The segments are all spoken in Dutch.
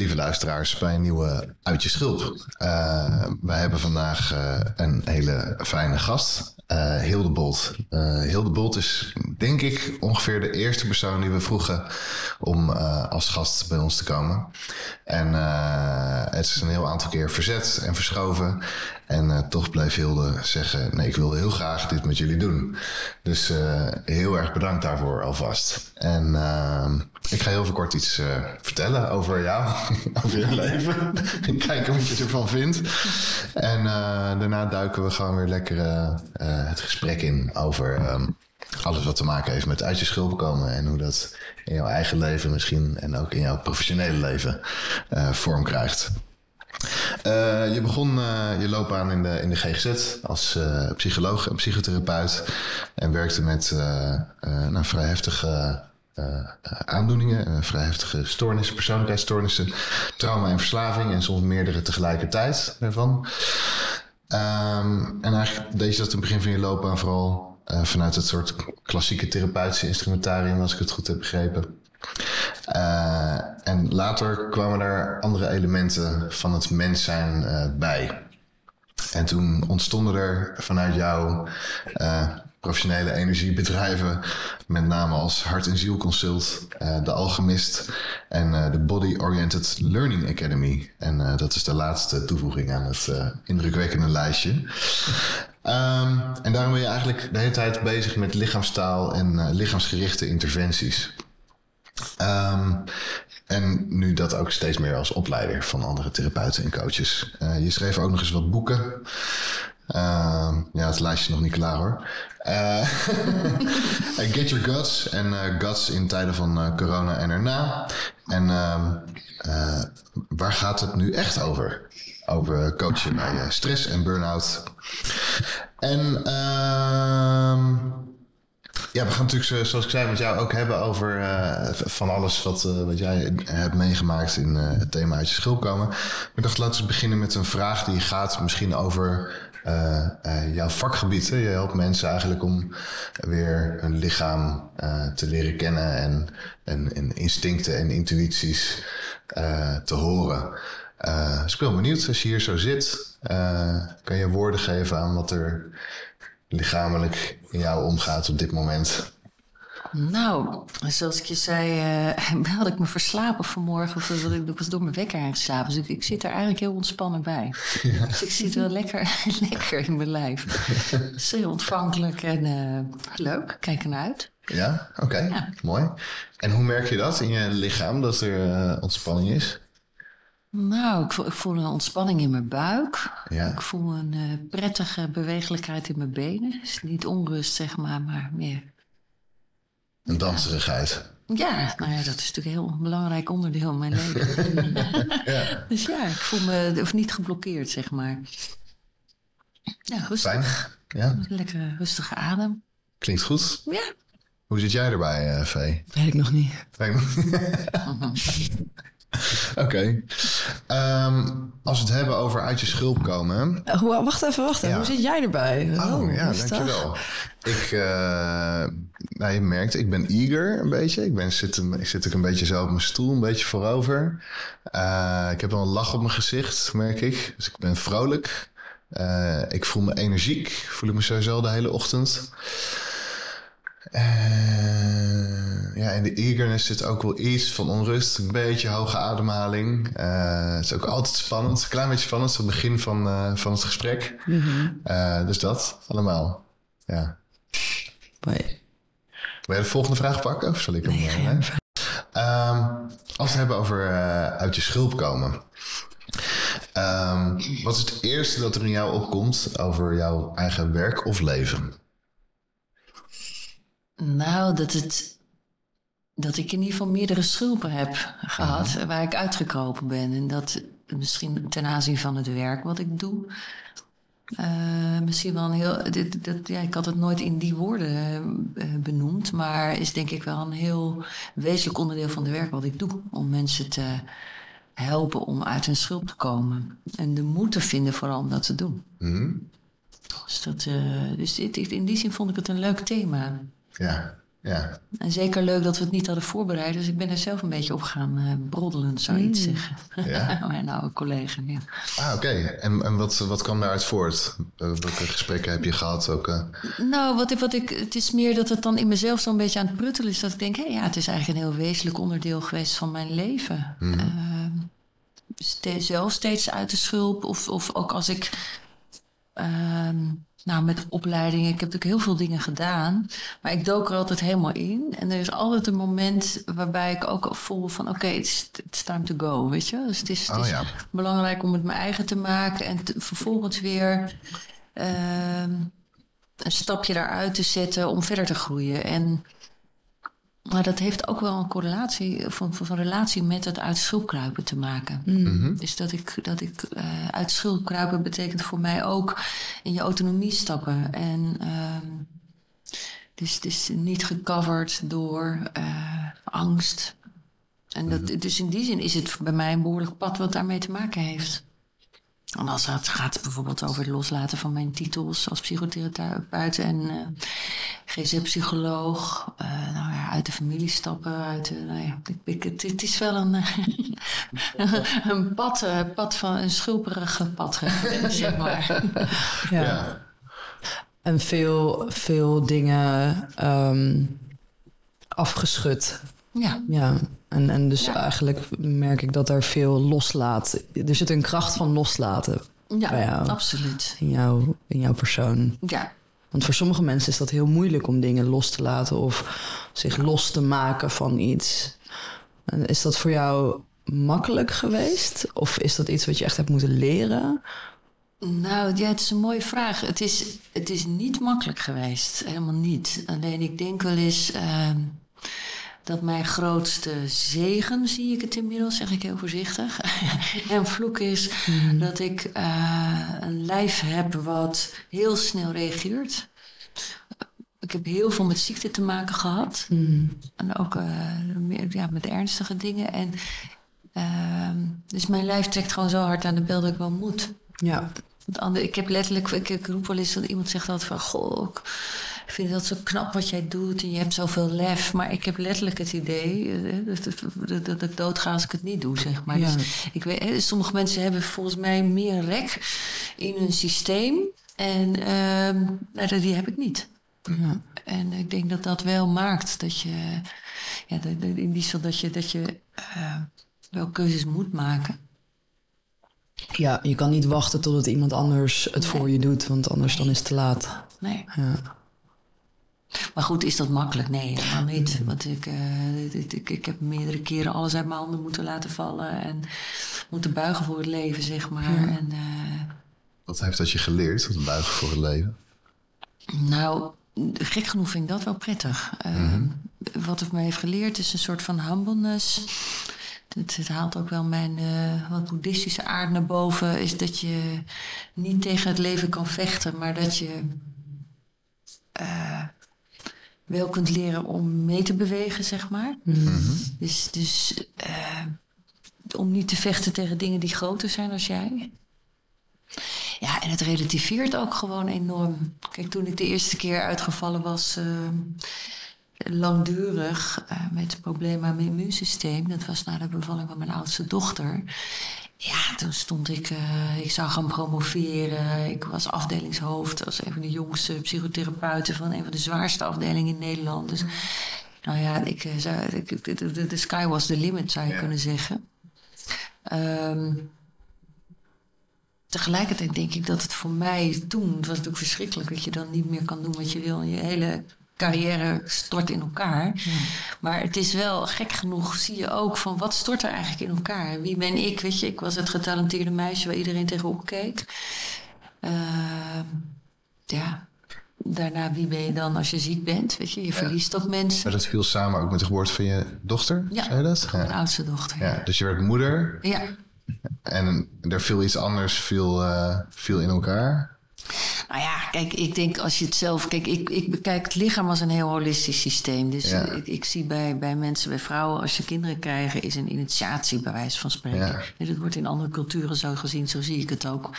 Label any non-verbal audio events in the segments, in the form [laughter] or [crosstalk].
Lieve luisteraars, bij een nieuwe Uit je Schulp. Uh, wij hebben vandaag uh, een hele fijne gast, Hilde Bolt. Hilde Bolt is, denk ik, ongeveer de eerste persoon die we vroegen om als gast bij ons te komen. En het is een heel aantal keer verzet en verschoven. En toch bleef Hilde zeggen: Nee, ik wilde heel graag dit met jullie doen. Dus heel erg bedankt daarvoor alvast. En ik ga heel veel kort iets vertellen over jou, [laughs] over je leven. en [laughs] kijken wat je ervan vindt. En daarna duiken we gewoon weer lekker het gesprek in over um, alles wat te maken heeft met uit je schulp komen. En hoe dat in jouw eigen leven misschien en ook in jouw professionele leven uh, vorm krijgt. Uh, je begon uh, je loopbaan in de, in de GGZ als psycholoog en psychotherapeut. En werkte met nou, vrij heftige aandoeningen, vrij heftige stoornissen, persoonlijkheidsstoornissen, trauma en verslaving en soms meerdere tegelijkertijd daarvan. Um, en eigenlijk deed je dat in het begin van je loopbaan vooral uh, vanuit het soort klassieke therapeutische instrumentarium, als ik het goed heb begrepen. en later kwamen er andere elementen van het mens zijn bij. En toen ontstonden er vanuit jou professionele energiebedrijven, met name als Hart en Ziel Consult, de Alchemist en de Body Oriented Learning Academy. En dat is de laatste toevoeging aan het indrukwekkende lijstje. Um, en daarom ben je eigenlijk de hele tijd bezig met lichaamstaal en lichaamsgerichte interventies. Um, en nu dat ook steeds meer als opleider van andere therapeuten en coaches. je schreef ook nog eens wat boeken. Uh, ja, het lijstje is nog niet klaar hoor. Uh, [laughs] Get Your Guts en Guts in tijden van corona en erna. En ehm, waar gaat het nu echt over? Over coachen bij stress en burn-out. En ehm, ja, we gaan natuurlijk, zoals ik zei, met jou ook hebben over van alles wat, wat jij hebt meegemaakt in het thema uit je schulp komen. Ik dacht, laten we beginnen met een vraag die gaat misschien over jouw vakgebied. Hè? Je helpt mensen eigenlijk om weer hun lichaam te leren kennen en, en, en, instincten en intuïties te horen. Ik ben benieuwd als je hier zo zit. kan je woorden geven aan wat er lichamelijk in jou omgaat op dit moment? Nou, zoals ik je zei, [laughs] uh, had ik me verslapen vanmorgen. Of ik was door mijn wekker aangeslapen. Dus ik, ik zit er eigenlijk heel ontspannen bij. Ja. Dus ik zit wel lekker, [laughs] lekker in mijn lijf. Zeer ontvankelijk en uh, leuk. Kijk ernaar uit. Ja, oké. Okay. Ja. Mooi. En hoe merk je dat in je lichaam, dat er uh, ontspanning is? Nou, ik voel, ik voel, een ontspanning in mijn buik. Ja. Ik voel een prettige bewegelijkheid in mijn benen. Dus niet onrust, zeg maar, maar meer een danserigheid. Ja, nou ja, dat is natuurlijk een heel belangrijk onderdeel van mijn leven. [laughs] ja. Dus ja, ik voel me of niet geblokkeerd, zeg maar. Ja, rustig. Fijn. Ja. Lekker rustige adem. Klinkt goed. Ja. Hoe zit jij erbij, uh, Vee? Weet ik nog niet. Weet ik nog niet. [laughs] Oké. Okay. Um, als we het hebben over uit je schulp komen. Uh, wacht even, wacht even. Ja. Hoe zit jij erbij? Oh, oh ja, dankjewel. Ik, uh, nou, je merkt, ik ben eager een beetje. Ik, ben, zit, een, ik zit ook een beetje zo op mijn stoel, een beetje voorover. Uh, ik heb wel een lach op mijn gezicht, merk ik. Dus ik ben vrolijk. ik voel me energiek. Voel ik me sowieso de hele ochtend. Eh, ja, in de eagerness zit ook wel iets van onrust. Een beetje hoge ademhaling. Eh, het is ook altijd spannend. Een klein beetje spannend. Het begin van, eh, van het gesprek. Eh, dus dat allemaal. Ja. Mooi. Wil je de volgende vraag pakken? Of zal ik hem... eh? Ehm, als we het hebben over eh, uit je schulp komen. Ehm, wat is het eerste dat er in jou opkomt over jouw eigen werk of leven? Nou, dat, het, dat ik in ieder geval meerdere schulpen heb gehad waar ik uitgekropen ben. En dat misschien ten aanzien van het werk wat ik doe. eh, misschien wel een heel. Dit, dat, ja, ik had het nooit in die woorden eh, benoemd, maar is denk ik wel een heel wezenlijk onderdeel van het werk wat ik doe. Om mensen te helpen om uit hun schulp te komen. En de moed te vinden vooral om dat te doen. Hm? Dus, dat, eh, dus dit- in die zin vond ik het een leuk thema. Ja, ja. En zeker leuk dat we het niet hadden voorbereid. Dus ik ben er zelf een beetje op gaan eh, broddelen, zou je iets zeggen. Ja? [laughs] Mijn oude collega, ja. Ah, oké. En, en wat, wat kwam daaruit voort? Eh, Welke gesprekken heb je gehad? Welke... Nou, wat ik, wat ik, het is meer dat het dan in mezelf zo'n beetje aan het pruttelen is. Dat ik denk, hé, ja, het is eigenlijk een heel wezenlijk onderdeel geweest van mijn leven. Ehm, ste- zelf steeds uit de schulp. Of, of ook als ik... ehm, nou, met opleidingen, ik heb natuurlijk heel veel dingen gedaan. Maar ik dook er altijd helemaal in. En er is altijd een moment waarbij ik ook voel van... oké, it's, it's time to go, weet je. Dus het is, het Oh is ja. belangrijk om het mijn eigen te maken. En te- vervolgens weer ehm, een stapje daaruit te zetten om verder te groeien. En, maar dat heeft ook wel een correlatie, van, van, van relatie met het uit schulp kruipen te maken. Dus dat ik, dat ik eh, uit schulp kruipen betekent voor mij ook in je autonomie stappen. En ehm, dus het is niet gecoverd door eh, angst. En dat, dus in die zin is het bij mij een behoorlijk pad wat daarmee te maken heeft. En als het gaat bijvoorbeeld over het loslaten van mijn titels als psychotherapeut en eh GZ-psycholoog, eh, nou ja, uit de familie stappen, uit de, nou ja, ik, ik, het, het is wel een, [laughs] een pad, eh, pad van een schulperige pad, [laughs] zeg maar. Ja. Ja. En veel, veel dingen ehm, afgeschud. Ja, Ja. En, en dus Ja. eigenlijk merk ik dat er veel loslaat. Er zit een kracht van loslaten ja, Bij jou. absoluut. in, jou, in jouw persoon. Ja, Want voor sommige mensen is dat heel moeilijk om dingen los te laten of zich los te maken van iets. En Is dat voor jou makkelijk geweest? Of is dat iets wat je echt hebt moeten leren? Nou, ja, het is een mooie vraag. Het is, het is niet makkelijk geweest. Helemaal niet. Alleen ik denk wel eens ehm, dat mijn grootste zegen, zie ik het inmiddels, zeg ik heel voorzichtig. [laughs] en vloek is dat ik eh, een lijf heb wat heel snel reageert. Ik heb heel veel met ziekte te maken gehad. En ook eh, meer, ja, met ernstige dingen. En, ehm, dus mijn lijf trekt gewoon zo hard aan de bel dat ik wel moet. Ja. Want ander- ik heb letterlijk, ik, ik roep wel eens dat iemand zegt altijd van, goh, ik vind dat zo knap wat jij doet en je hebt zoveel lef. Maar ik heb letterlijk het idee eh, dat, dat, ik doodga als ik het niet doe, zeg maar. Ja. Dus ik weet, eh, sommige mensen hebben volgens mij meer rek in hun systeem en dat- die heb ik niet. ja. En ik denk dat dat wel maakt dat je, ja, in die zin dat je, dat je eh, wel keuzes moet maken. Ja, je kan niet wachten totdat iemand anders het voor je doet, want anders dan is het te laat. Nee. Ja. Maar goed, is dat makkelijk? Nee, helemaal niet. Want ik, eh, ik, ik, ik heb meerdere keren alles uit mijn handen moeten laten vallen. En moeten buigen voor het leven, zeg maar. En, eh, Wat heeft dat je geleerd? Wat buigen voor het leven? nou, gek genoeg vind ik dat wel prettig. Eh, Wat het me heeft geleerd is een soort van humbleness. Het, het haalt ook wel mijn eh, wat boeddhistische aard naar boven. Is dat je niet tegen het leven kan vechten, maar dat je eh, wel kunt leren om mee te bewegen, zeg maar. Dus, dus eh, om niet te vechten tegen dingen die groter zijn als jij. Ja, en het relativeert ook gewoon enorm. Kijk, toen ik de eerste keer uitgevallen was, eh, langdurig uh, met problemen aan mijn immuunsysteem. Dat was na de bevalling van mijn oudste dochter. Ja, toen stond ik, uh, ik zou gaan promoveren. Ik was afdelingshoofd als een van de jongste psychotherapeuten van een van de zwaarste afdelingen in Nederland. Dus nou ja, ik, de sky was the limit, zou je kunnen zeggen. Um, tegelijkertijd denk ik dat het voor mij toen, het was natuurlijk verschrikkelijk dat je dan niet meer kan doen wat je wil. En je hele carrière stort in elkaar. Maar het is wel gek genoeg, zie je ook van wat stort er eigenlijk in elkaar? Wie ben ik? Weet je, ik was het getalenteerde meisje waar iedereen tegenop keek. Uh, ja, daarna wie ben je dan als je ziek bent? Weet je, je verliest ook mensen. Maar dat viel samen ook met de geboorte van je dochter? Ja, zei je dat? Ja. mijn oudste dochter. Ja. dus je werd moeder. Ja. En er viel iets anders viel, uh, viel in elkaar. Nou ja, kijk, ik denk als je het zelf. Kijk, ik, ik bekijk het lichaam als een heel holistisch systeem. Dus Ja. ik, ik zie bij, bij mensen, bij vrouwen, als je kinderen krijgen, is een initiatie, bij wijze van spreken. Ja. Dat wordt in andere culturen zo gezien, zo zie ik het ook.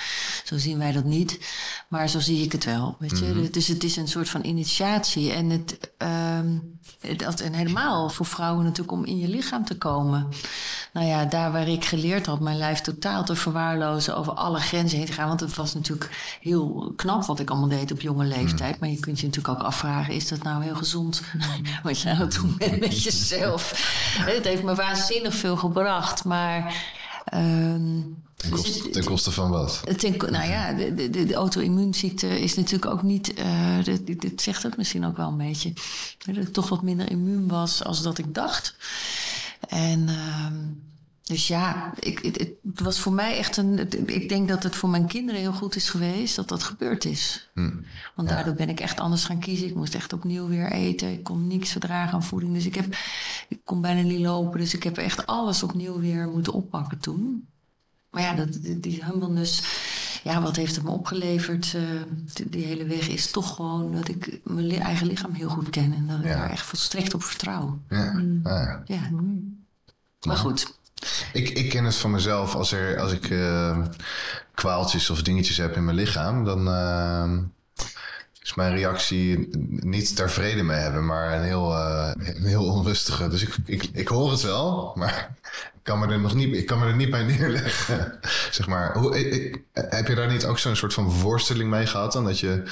Zo zien wij dat niet, maar zo zie ik het wel. Weet je? Dus het is een soort van initiatie. En, het, ehm, dat, en helemaal voor vrouwen natuurlijk om in je lichaam te komen. Nou ja, daar waar ik geleerd had mijn lijf totaal te verwaarlozen, over alle grenzen heen te gaan. Want het was natuurlijk heel knap wat ik allemaal deed op jonge leeftijd. Maar je kunt je natuurlijk ook afvragen: is dat nou heel gezond [laughs] wat je het doen bent met jezelf? [laughs] Het heeft me waanzinnig veel gebracht, maar. ehm, Ten dus koste, ten koste van wat? ten- nou ja, de, de, de, de auto-immuunziekte is natuurlijk ook niet. eh dit, dit- dit zegt het misschien ook wel een beetje. Dat ik toch wat minder immuun was als dat ik dacht. En. ehm, dus ja, ik, het, het was voor mij echt een. Ik denk dat het voor mijn kinderen heel goed is geweest dat dat gebeurd is. Want daardoor ben ik echt anders gaan kiezen. Ik moest echt opnieuw weer eten. Ik kon niks verdragen aan voeding. Dus ik, heb, ik kon bijna niet lopen. Dus ik heb echt alles opnieuw weer moeten oppakken toen. Maar ja, dat, die, die humbleness, ja, wat heeft het me opgeleverd? eh, die, die hele weg is toch gewoon dat ik mijn li- eigen lichaam heel goed ken. En dat ik daar echt volstrekt op vertrouw. Ja. Ah, ja. Ja. Maar goed. Ik, ik ken het van mezelf als, er, als ik eh, kwaaltjes of dingetjes heb in mijn lichaam, dan eh, is mijn reactie niet daar vrede mee hebben, maar een heel, eh, een heel onrustige. Dus ik, ik, ik hoor het wel, maar ik kan me er nog niet, ik kan me er niet bij neerleggen. [laughs] zeg maar. Hoe, ik- heb je daar niet ook zo'n soort van worsteling mee gehad dan? Dat je,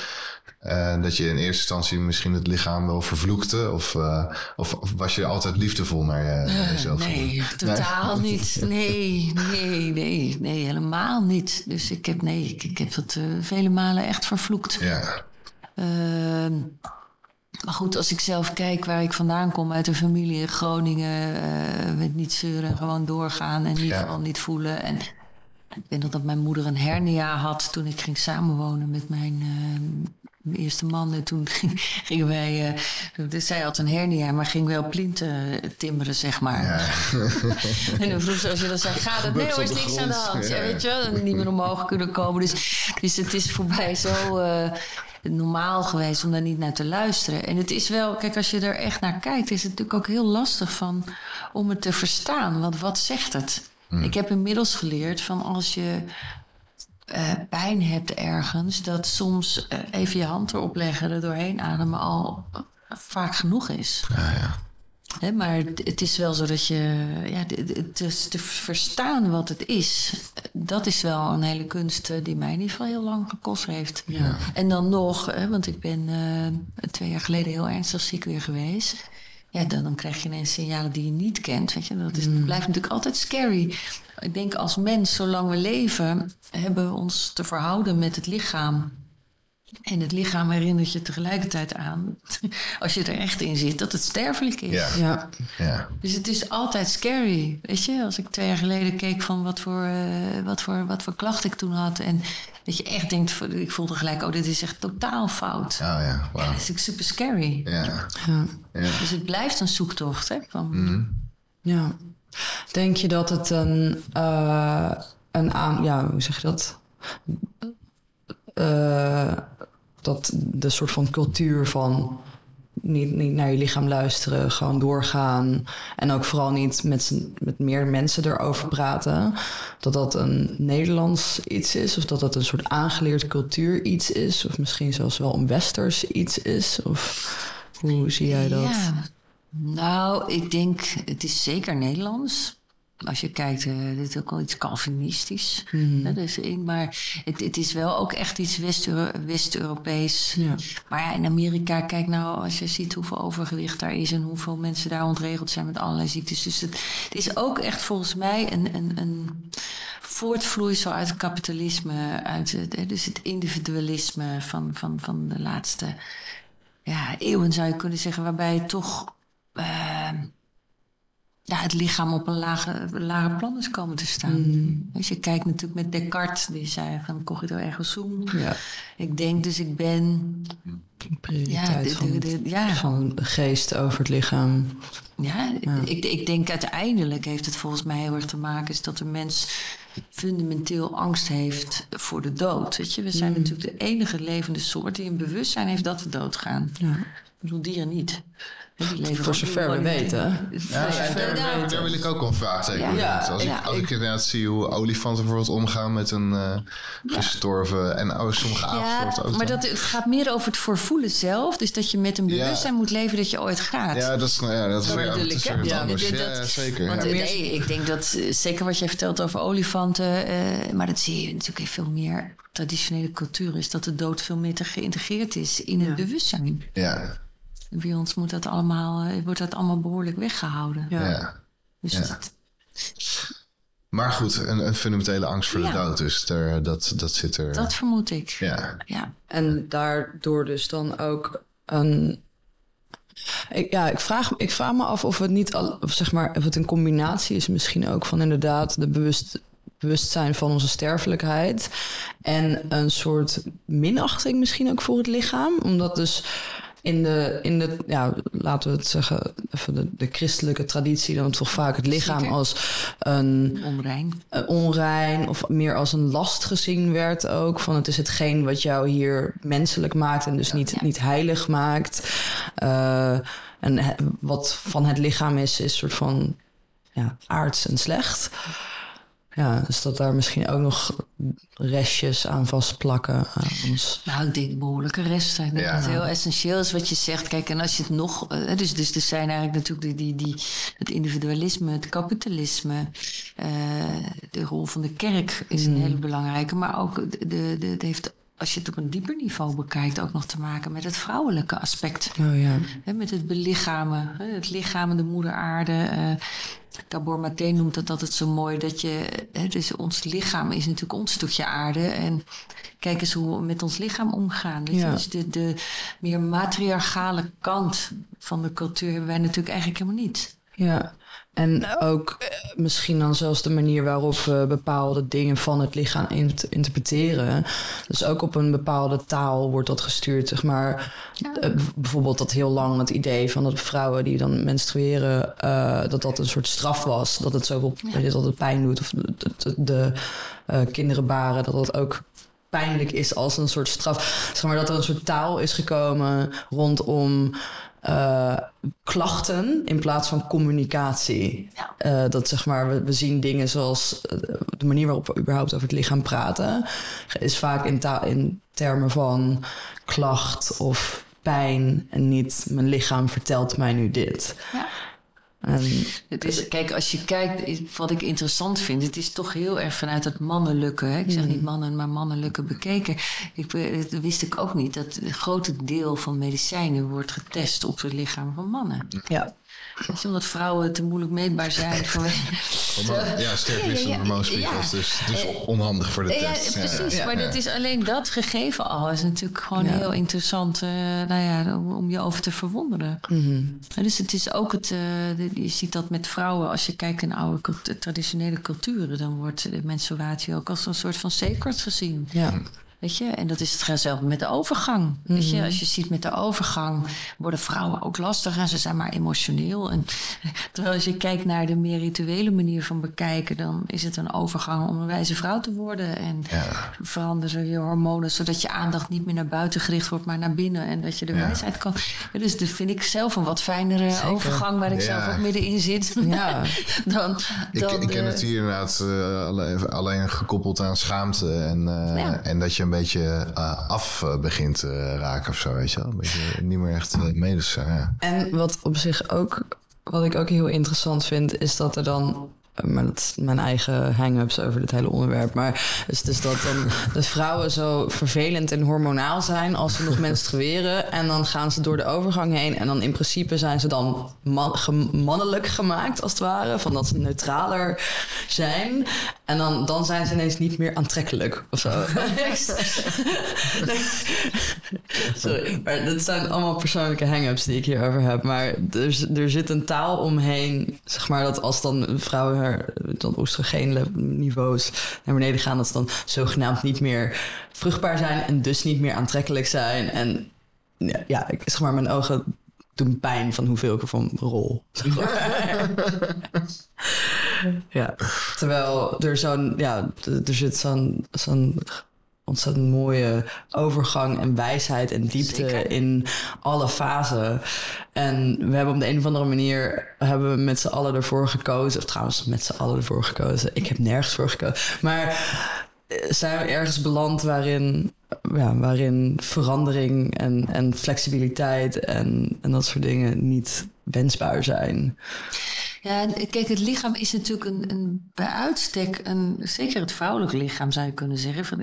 eh, dat je in eerste instantie misschien het lichaam wel vervloekte? Of, eh, of, of was je altijd liefdevol naar, je, naar jezelf? [laughs] Nee, totaal [laughs] niet. Nee, nee, nee, nee, helemaal niet. Dus ik heb, nee, ik, ik heb dat vele malen echt vervloekt. Ja. Ehm, maar goed, als ik zelf kijk waar ik vandaan kom uit een familie in Groningen, eh, met niet zeuren, gewoon doorgaan en in ieder Ja. geval niet voelen. En ik weet nog dat mijn moeder een hernia had toen ik ging samenwonen met mijn eh, eerste man. En toen [laughs] ging- gingen wij, eh, dus zij had een hernia, maar ging wel plinten timmeren, zeg maar. [laughs] En dan vroeg ze, als je dan zei, gaat het? Nee hoor, op is niks aan de hand. Ja, Ja, weet je wel, niet meer omhoog kunnen komen. Dus, dus het is voor mij zo eh, normaal geweest om daar niet naar te luisteren. En het is wel, kijk, als je er echt naar kijkt, is het natuurlijk ook heel lastig van, om het te verstaan. Want wat zegt het? Ik heb inmiddels geleerd van als je eh, pijn hebt ergens, dat soms eh, even je hand erop leggen, er doorheen ademen al eh, vaak genoeg is. Maar het, is wel zo dat je, ja, het- is te verstaan wat het is, dat is wel een hele kunst eh, die mij in ieder geval heel lang gekost heeft. En dan nog, want ik ben eh, twee jaar geleden heel ernstig ziek weer geweest. Ja, dan, dan krijg je ineens signalen die je niet kent. Weet je? Dat is, dat blijft natuurlijk altijd scary. Ik denk als mens, zolang we leven, hebben we ons te verhouden met het lichaam. En het lichaam herinnert je tegelijkertijd aan, [laughs] als je er echt in zit, dat het sterfelijk is. Ja. Ja, Ja. Dus het is altijd scary. Weet je, als ik twee jaar geleden keek van wat voor, eh, wat voor, wat voor klacht ik toen had. En dat je echt denkt, ik voelde gelijk, oh, dit is echt totaal fout. Oh ja, Ja, wauw. dat is natuurlijk super scary. Ja. ja. Ja. Dus het blijft een zoektocht. Hè, van, Mhm. Ja. Denk je dat het een, eh, een aan, ja, hoe zeg je dat? Eh, dat de soort van cultuur van niet, niet naar je lichaam luisteren, gewoon doorgaan en ook vooral niet met, met meer mensen erover praten, dat dat een Nederlands iets is of dat dat een soort aangeleerd cultuur iets is of misschien zelfs wel een westers iets is? Of Hoe zie jij dat? Nou, ik denk, het is zeker Nederlands. Als je kijkt, eh dit is ook wel iets Calvinistisch. Hmm. hè, dus in, maar het, het is wel ook echt iets West-Euro- West-Europees. Ja. Maar ja, in Amerika, kijk nou, als je ziet hoeveel overgewicht daar is... en hoeveel mensen daar ontregeld zijn met allerlei ziektes. Dus het, het is ook echt volgens mij een, een, een voortvloeisel uit het kapitalisme... uit het, dus het individualisme van, van, van de laatste ja, eeuwen zou je kunnen zeggen, waarbij toch eh, ja, het lichaam op een lage, lage plan is komen te staan. Als je kijkt natuurlijk met Descartes, die zei van cogito ergo sum. Ja. Ik denk dus ik ben. Ja, de, van, de, ja, van geest over het lichaam. ja, Ik, ik denk uiteindelijk heeft het volgens mij heel erg te maken is dat de mens fundamenteel angst heeft voor de dood. Weet je? We zijn natuurlijk de enige levende soort die een bewustzijn heeft dat we doodgaan. Ja. Ik bedoel, dieren niet. Voor zover we weten. Ja, zover daar, wil ik ook om vragen. Zeker. Ja. als, Ja. ik, als ik inderdaad zie hoe olifanten bijvoorbeeld omgaan met een eh, gestorven... en oh, sommige apensoorten ook. maar dat, het gaat meer over het voorvoelen zelf. Dus dat je met een Ja. bewustzijn moet leven dat je ooit gaat. Ja, dat is, nou ja, dat is Dat weer Ja, anders. dat- Ja, zeker. Want ja. nee, ik denk dat, eh, zeker wat je vertelt over olifanten, eh, maar dat zie je natuurlijk in veel meer traditionele cultuur, is dat de dood veel meer te geïntegreerd is in het bewustzijn. Ja, Bij ons moet dat allemaal, eh, wordt dat allemaal behoorlijk weggehouden. Ja. ja. Dus Ja. Maar goed, een, een fundamentele angst voor Ja. de dood. Dus daar, dat, dat zit er. dat vermoed ik. ja. Ja. En daardoor dus dan ook een. Ik, ja, ik vraag, ik vraag me af of het niet al, of zeg maar, of het een combinatie is, misschien ook van inderdaad de bewust, bewustzijn van onze sterfelijkheid. En een soort minachting misschien ook voor het lichaam. Omdat dus in de, in de ja, laten we het zeggen, even de, de christelijke traditie dan toch vaak het lichaam Zeker. als een Onrein. eh, onrein of meer als een last gezien werd ook. Van het is hetgeen wat jou hier menselijk maakt en dus niet, Ja. niet heilig maakt. Eh, en he- wat van het lichaam is, is soort van ja, aards en slecht. Ja, dus dat daar misschien ook nog restjes aan vastplakken aan ons. Nou, ik denk behoorlijke resten. Ik denk Ja. dat het heel essentieel is wat je zegt. Kijk, en als je het nog... eh, dus, dus er zijn eigenlijk natuurlijk die, die, die, het individualisme, het kapitalisme... eh, de rol van de kerk is een hele belangrijke. Maar ook de, de, het heeft, als je het op een dieper niveau bekijkt... ook nog te maken met het vrouwelijke aspect. Oh ja. Met het belichamen, het lichamen, de moeder aarde. eh Gabor Maté noemt dat altijd zo mooi. Dat je, dus ons lichaam is natuurlijk ons stukje aarde. En kijk eens hoe we met ons lichaam omgaan. Weet je? Ja. Dus de, de meer matriarchale kant van de cultuur hebben wij natuurlijk eigenlijk helemaal niet. Ja, en ook eh, misschien dan zelfs de manier waarop we bepaalde dingen van het lichaam int- interpreteren. Dus ook op een bepaalde taal wordt dat gestuurd, zeg maar. Eh, bijvoorbeeld dat heel lang het idee van dat vrouwen die dan menstrueren, eh, dat dat een soort straf was. Dat het zoveel weet je, dat het pijn doet. Of de, de, de, kinderen baren, dat dat ook pijnlijk is als een soort straf. Zeg maar dat er een soort taal is gekomen rondom eh, klachten in plaats van communicatie. Ja. Eh, dat zeg maar, we, we zien dingen zoals eh, de manier waarop we überhaupt over het lichaam praten, is vaak in, in termen van klacht of pijn en niet mijn lichaam vertelt mij nu dit. Ja. En, Het is, kijk, als je kijkt, is- wat ik interessant vind, het is toch heel erg vanuit het mannelijke. Hè? Ik zeg niet mannen, maar mannelijke bekeken. Ik, be- dat wist ik ook niet. Dat een groot deel van medicijnen wordt getest op het lichaam van mannen. ja. Omdat vrouwen te moeilijk meetbaar zijn. [laughs] vanwege- Omdat- ja, ja, ja. hormoonspiegels. Dus, dus onhandig voor de Ja, test. precies. Ja. maar dat is alleen dat gegeven al. is natuurlijk gewoon heel interessant eh, nou ja, om, om je over te verwonderen. Mhm. Dus het is ook het, eh, je ziet dat met vrouwen, als je kijkt in oude traditionele culturen, dan wordt de menstruatie ook als een soort van sacred gezien. ja. Weet je? En dat is het hetzelfde met de overgang. Weet je? Als je ziet met de overgang worden vrouwen ook lastiger en ze zijn maar emotioneel. En, [laughs] terwijl als je kijkt naar de meer rituele manier van bekijken, dan is het een overgang om een wijze vrouw te worden. En Ja. veranderen je hormonen zodat je aandacht niet meer naar buiten gericht wordt, maar naar binnen. En dat je de Ja. wijsheid kan. Dus dat vind ik zelf een wat fijnere overgang waar ik Ja. zelf ook middenin zit. [laughs] Ja. dan, Ik, dan ik ken de- het hier inderdaad eh, alleen, alleen gekoppeld aan schaamte. En, eh, en dat je een beetje uh, af begint te raken of zo, weet je wel. Een beetje niet meer echt uh, medus. Ja. En wat op zich ook, wat ik ook heel interessant vind, is dat er dan maar dat is mijn eigen hang-ups over dit hele onderwerp. Maar dus, dus dat dan de vrouwen zo vervelend en hormonaal zijn als ze nog [laughs] menstrueren. En dan gaan ze door de overgang heen. En dan in principe zijn ze dan man, mannelijk gemaakt, als het ware. Van dat ze neutraler zijn. En dan, dan zijn ze ineens niet meer aantrekkelijk of zo. [laughs] Sorry, maar dat zijn allemaal persoonlijke hang-ups die ik hierover heb. Maar er, er zit een taal omheen, zeg maar, dat als dan vrouwen dan oestrogeenniveaus naar beneden gaan, dat ze dan zogenaamd niet meer vruchtbaar zijn en dus niet meer aantrekkelijk zijn. En ja, ja ik, zeg maar, mijn ogen doen pijn van hoeveel ik ervan rol. [laughs] ja, terwijl er zo'n, ja, er zit zo'n zo'n ontzettend mooie overgang en wijsheid en diepte in alle fasen. En we hebben op de een of andere manier hebben we met z'n allen ervoor gekozen. Of trouwens, met z'n allen ervoor gekozen. Ik heb nergens voor gekozen. Maar eh, zijn we ergens beland waarin, ja, waarin verandering en, en flexibiliteit en, en dat soort dingen niet wensbaar zijn. Ja, kijk, het lichaam is natuurlijk een, een bij uitstek, een, zeker het vrouwelijke lichaam zou je kunnen zeggen. Van,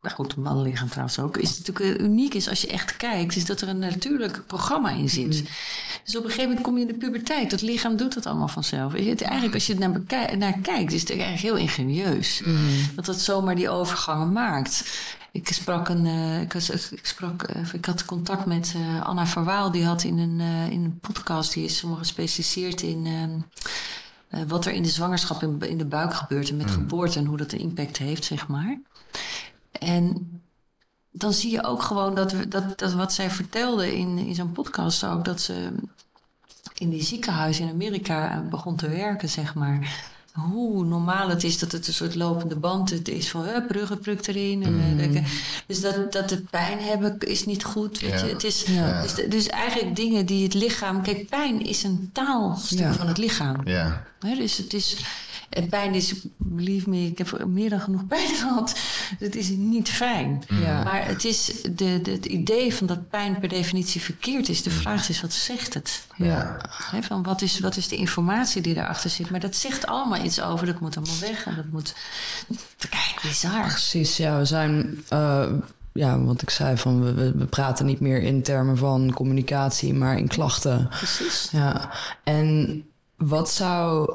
maar goed, het mannenlichaam trouwens ook. Is natuurlijk eh, uniek is als je echt kijkt, is dat er een natuurlijk programma in zit. Mm. Dus op een gegeven moment kom je in de puberteit. Dat lichaam doet dat allemaal vanzelf. Het, eigenlijk, als je er naar, naar kijkt, is het eigenlijk heel ingenieus. Mm. Dat dat zomaar die overgangen maakt. Ik sprak een, uh, ik, ik, sprak, uh, ik had contact met uh, Anna Verwaal. Die had in een, in een podcast, die is gespecialiseerd in ehm, wat er in de zwangerschap in, in de buik gebeurt en met mm. geboorte en hoe dat een impact heeft, zeg maar. En dan zie je ook gewoon dat, we, dat, dat wat zij vertelde in, in zo'n podcast ook, dat ze in die ziekenhuis in Amerika begon te werken, zeg maar hoe normaal het is dat het een soort lopende band is van hup, ruggenpruk erin. En, mm. Eh, dus dat, dat het pijn hebben is niet goed. Weet je? Het is, dus, dus, eigenlijk dingen die het lichaam. Kijk, pijn is een taalstuk van het lichaam. Ja. dus het is. En pijn is, believe me, ik heb meer dan genoeg pijn [laughs] gehad. Het is niet fijn. Ja. Maar het is de, de, het idee van dat pijn per definitie verkeerd is. De vraag is, wat zegt het? Ja. van wat is, wat is de informatie die daarachter zit? Maar dat zegt allemaal iets over. Dat moet allemaal weg. En dat moet... Kijk, bizar. Precies, ja. We zijn... Uh, ja, wat ik zei, van we, we praten niet meer in termen van communicatie, maar in klachten. Precies. Ja. En wat zou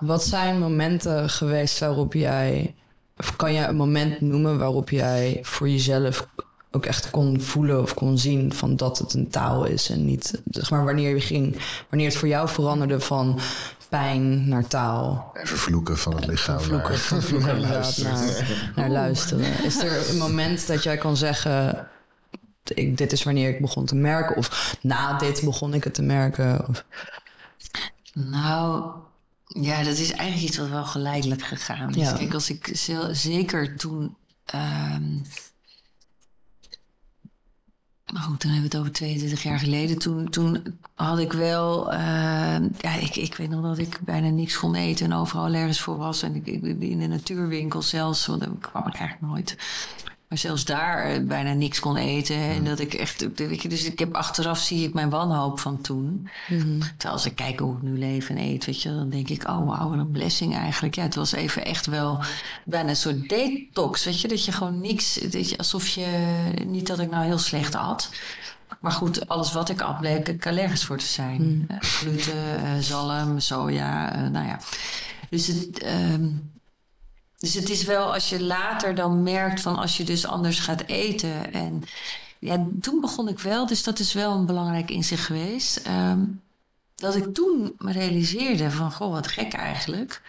wat zijn momenten geweest waarop jij, of kan jij een moment noemen waarop jij voor jezelf ook echt kon voelen of kon zien van dat het een taal is en niet, zeg maar, wanneer je ging, wanneer het voor jou veranderde van pijn naar taal. En vervloeken van het lichaam. Vervloeken, naar, vervloeken [laughs] naar, luisteren. Naar, luisteren. Is er een moment dat jij kan zeggen, ik, dit is wanneer ik begon te merken, of na dit begon ik het te merken? Of... Nou, ja, dat is eigenlijk iets wat wel geleidelijk gegaan is. Kijk, als ik zeker toen. Um, maar goed, dan hebben we het over 22 jaar geleden. Toen, toen had ik wel. Uh, ja, ik, ik weet nog dat ik bijna niks kon eten en overal allergisch voor was. En ik, ik in de natuurwinkel zelfs, want daar kwam ik eigenlijk nooit. Maar zelfs daar eh, bijna niks kon eten. En dat ik echt. Dus ik heb achteraf zie ik mijn wanhoop van toen. Mm Terwijl als ik kijk hoe ik nu leef en eet, weet je, dan denk ik, oh wauw, wat een blessing eigenlijk. Ja, het was even echt wel bijna een soort detox. Weet je, dat je gewoon niks. Dat je, alsof je. Niet dat ik nou heel slecht at. Maar goed, alles wat ik at, bleek ik allergisch voor te zijn. Mm. gluten, uh, zalm, soja, nou ja. Dus het. Um, dus het is wel als je later dan merkt van als je dus anders gaat eten. En ja, toen begon ik wel, dus dat is wel een belangrijk inzicht geweest. Um, dat ik toen me realiseerde van, goh, wat gek eigenlijk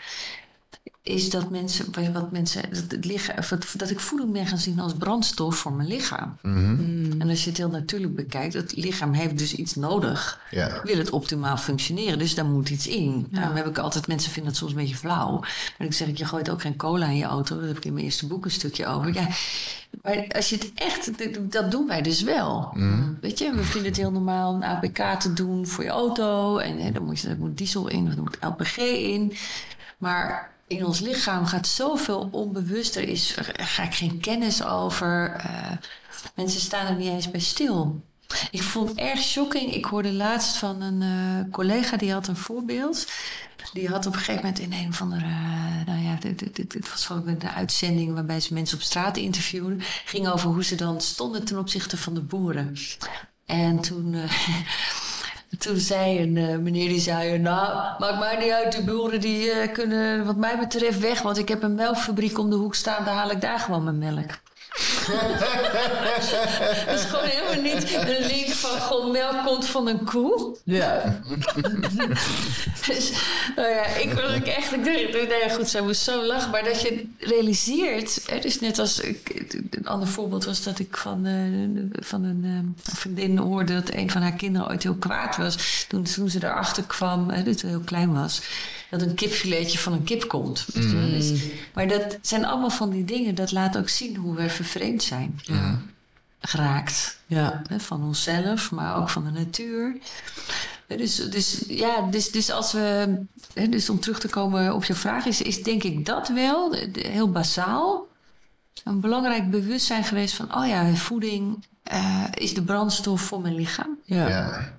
is dat mensen, wat mensen, dat, het lichaam, dat ik voeding ben gaan zien als brandstof voor mijn lichaam. Mhm. En als je het heel natuurlijk bekijkt, het lichaam heeft dus iets nodig. Ja. Wil het optimaal functioneren, dus daar moet iets in. Ja. Daarom heb ik altijd, mensen vinden het soms een beetje flauw. Maar ik zeg, je gooit ook geen cola in je auto. Daar heb ik in mijn eerste boek een stukje over. Ja, maar als je het echt, dat doen wij dus wel. Mhm. Weet je, we vinden het heel normaal een APK te doen voor je auto. En hè, dan moet je, er moet diesel in, of er moet LPG in. Maar in ons lichaam gaat zoveel onbewust. Er is ga ik geen kennis over. Eh, mensen staan er niet eens bij stil. Ik vond het erg shocking. Ik hoorde laatst van een eh, collega die had een voorbeeld. Die had op een gegeven moment in een van de. Uh, nou ja, dit, was van een uitzending waarbij ze mensen op straat interviewden. Ging over hoe ze dan stonden ten opzichte van de boeren. En toen. Toen zei een uh, meneer die zei: Nou, maakt mij niet uit, de boeren die kunnen, wat mij betreft, weg. Want ik heb een melkfabriek om de hoek staan, daar haal ik daar gewoon mijn melk. Dat is gewoon helemaal niet een link van gewoon melk komt van een koe. Ja. dus, nou ja, ik was ook echt, ik dacht, nou ja, goed, zij moest zo lachen. Maar dat je realiseert, hè, dus net als, ik, een ander voorbeeld was dat ik van, uh, van een uh, vriendin hoorde dat een van haar kinderen ooit heel kwaad was. Toen, toen ze erachter kwam, hè, dat ze heel klein was dat een kipfiletje van een kip komt. Mm. Maar dat zijn allemaal van die dingen, dat laat ook zien hoe we vervreemd zijn. Ja. Geraakt. Ja. Van onszelf, maar ook van de natuur. Dus, dus ja, dus, dus als we. Dus om terug te komen op je vraag, is, is denk ik dat wel heel basaal. Een belangrijk bewustzijn geweest van: oh ja, voeding uh, is de brandstof voor mijn lichaam. ja. ja.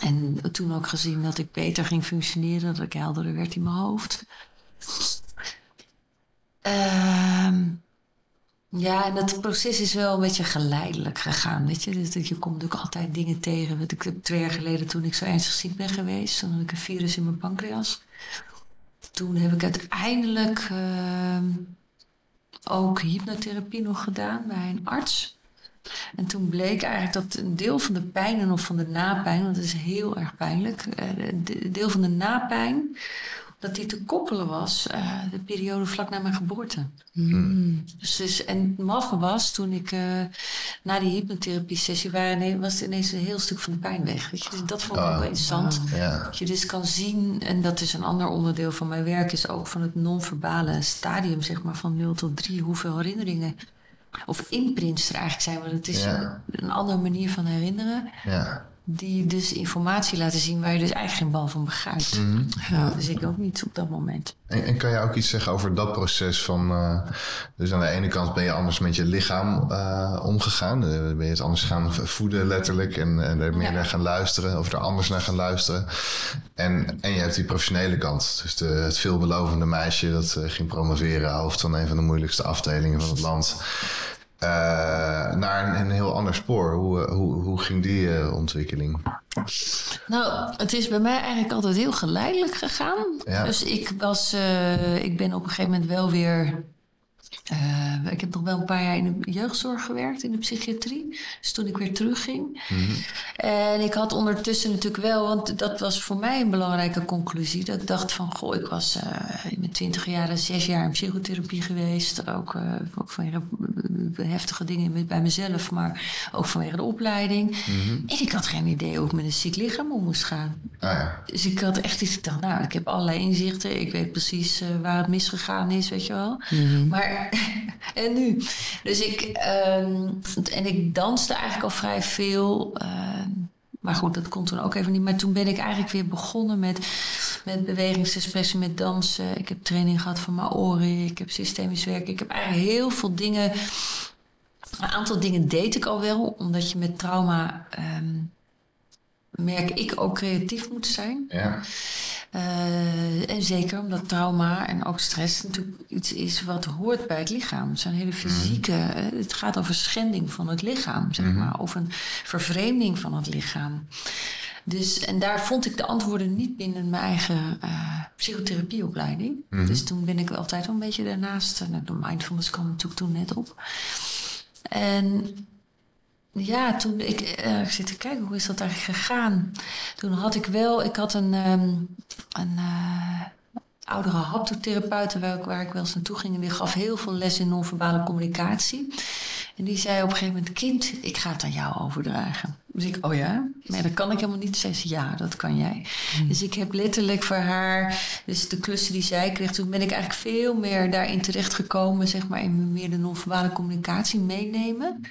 En toen ook gezien dat ik beter ging functioneren, dat ik helderder werd in mijn hoofd. Uh, ja, en dat proces is wel een beetje geleidelijk gegaan. Weet je? Dus je komt ook altijd dingen tegen. Wat ik twee jaar geleden, toen ik zo ernstig ziek ben geweest, toen had ik een virus in mijn pancreas. Toen heb ik uiteindelijk uh, ook hypnotherapie nog gedaan bij een arts. En toen bleek eigenlijk dat een deel van de pijn of van de napijn, want dat is heel erg pijnlijk, een eh, deel van de napijn, dat die te koppelen was uh, de periode vlak na mijn geboorte. Mm. Dus, dus, en het maffe was, toen ik uh, na die hypnotherapie-sessie waren, was ineens een heel stuk van de pijn weg. Weet je? Dus dat vond ik oh. wel interessant. Ah. Dat je dus kan zien, en dat is een ander onderdeel van mijn werk, is ook van het non-verbale stadium, zeg maar, van 0 tot 3, hoeveel herinneringen of imprints er eigenlijk zijn, want het is een, andere manier van herinneren. Ja. Die dus informatie laten zien waar je dus eigenlijk geen bal van begrijpt. Mm ja. Dus ik ook niet op dat moment. En, en, kan je ook iets zeggen over dat proces van... Uh, dus aan de ene kant ben je anders met je lichaam uh, omgegaan. Uh, ben je het anders gaan voeden letterlijk. En, en er meer naar gaan luisteren. Of er anders naar gaan luisteren. En, en je hebt die professionele kant. Dus de, het veelbelovende meisje dat ging promoveren. Hoofd van een van de moeilijkste afdelingen van het land. Uh, naar een, een, heel ander spoor. Hoe, hoe, hoe ging die uh, ontwikkeling? Nou, het is bij mij eigenlijk altijd heel geleidelijk gegaan. Ja. Dus ik was, ik ben op een gegeven moment wel weer uh, ik heb nog wel een paar jaar in de jeugdzorg gewerkt, in de psychiatrie. Dus toen ik weer terugging. Mm En ik had ondertussen natuurlijk wel, want dat was voor mij een belangrijke conclusie. Dat ik dacht van, goh, ik was uh, in mijn twintig jaren zes jaar in psychotherapie geweest. Ook, uh, ook vanwege heftige dingen bij mezelf, maar ook vanwege de opleiding. Mhm. En ik had geen idee hoe ik met een ziek lichaam om moest gaan. Ah, ja. Dus ik had echt iets, ik dacht, nou, ik heb allerlei inzichten. Ik weet precies waar het misgegaan is, weet je wel. Mhm. Maar [laughs] en nu? Dus ik, ehm, en ik danste eigenlijk al vrij veel. Ehm, maar goed, dat kon toen ook even niet. Maar toen ben ik eigenlijk weer begonnen met, met bewegingsexpressie, met dansen. Ik heb training gehad van Maori, ik heb systemisch werken. Ik heb eigenlijk heel veel dingen. Een aantal dingen deed ik al wel, omdat je met trauma. Ehm, merk ik ook creatief moet zijn. Ja. Uh, en zeker omdat trauma en ook stress natuurlijk iets is wat hoort bij het lichaam. Het zijn hele mhm. fysieke. Mm Het gaat over schending van het lichaam, zeg mhm. maar. Of een vervreemding van het lichaam. Dus, en daar vond ik de antwoorden niet binnen mijn eigen uh, psychotherapieopleiding. Mhm. Dus toen ben ik altijd wel een beetje daarnaast. Uh, de mindfulness kwam natuurlijk toen net op. En ja, toen ik, uh, ik zit te kijken, hoe is dat eigenlijk gegaan? Toen had ik wel, ik had een, um, een uh, oudere haptotherapeut waar, waar ik wel eens naartoe ging. En die gaf heel veel les in non-verbale communicatie. En die zei op een gegeven moment, kind, ik ga het aan jou overdragen. Dus ik, oh ja? Maar dat kan ik helemaal niet. Zei ze, ja, dat kan jij. Hmm. Dus ik heb letterlijk voor haar, dus de klussen die zij kreeg, toen ben ik eigenlijk veel meer daarin terechtgekomen, zeg maar, in meer de non-verbale communicatie meenemen.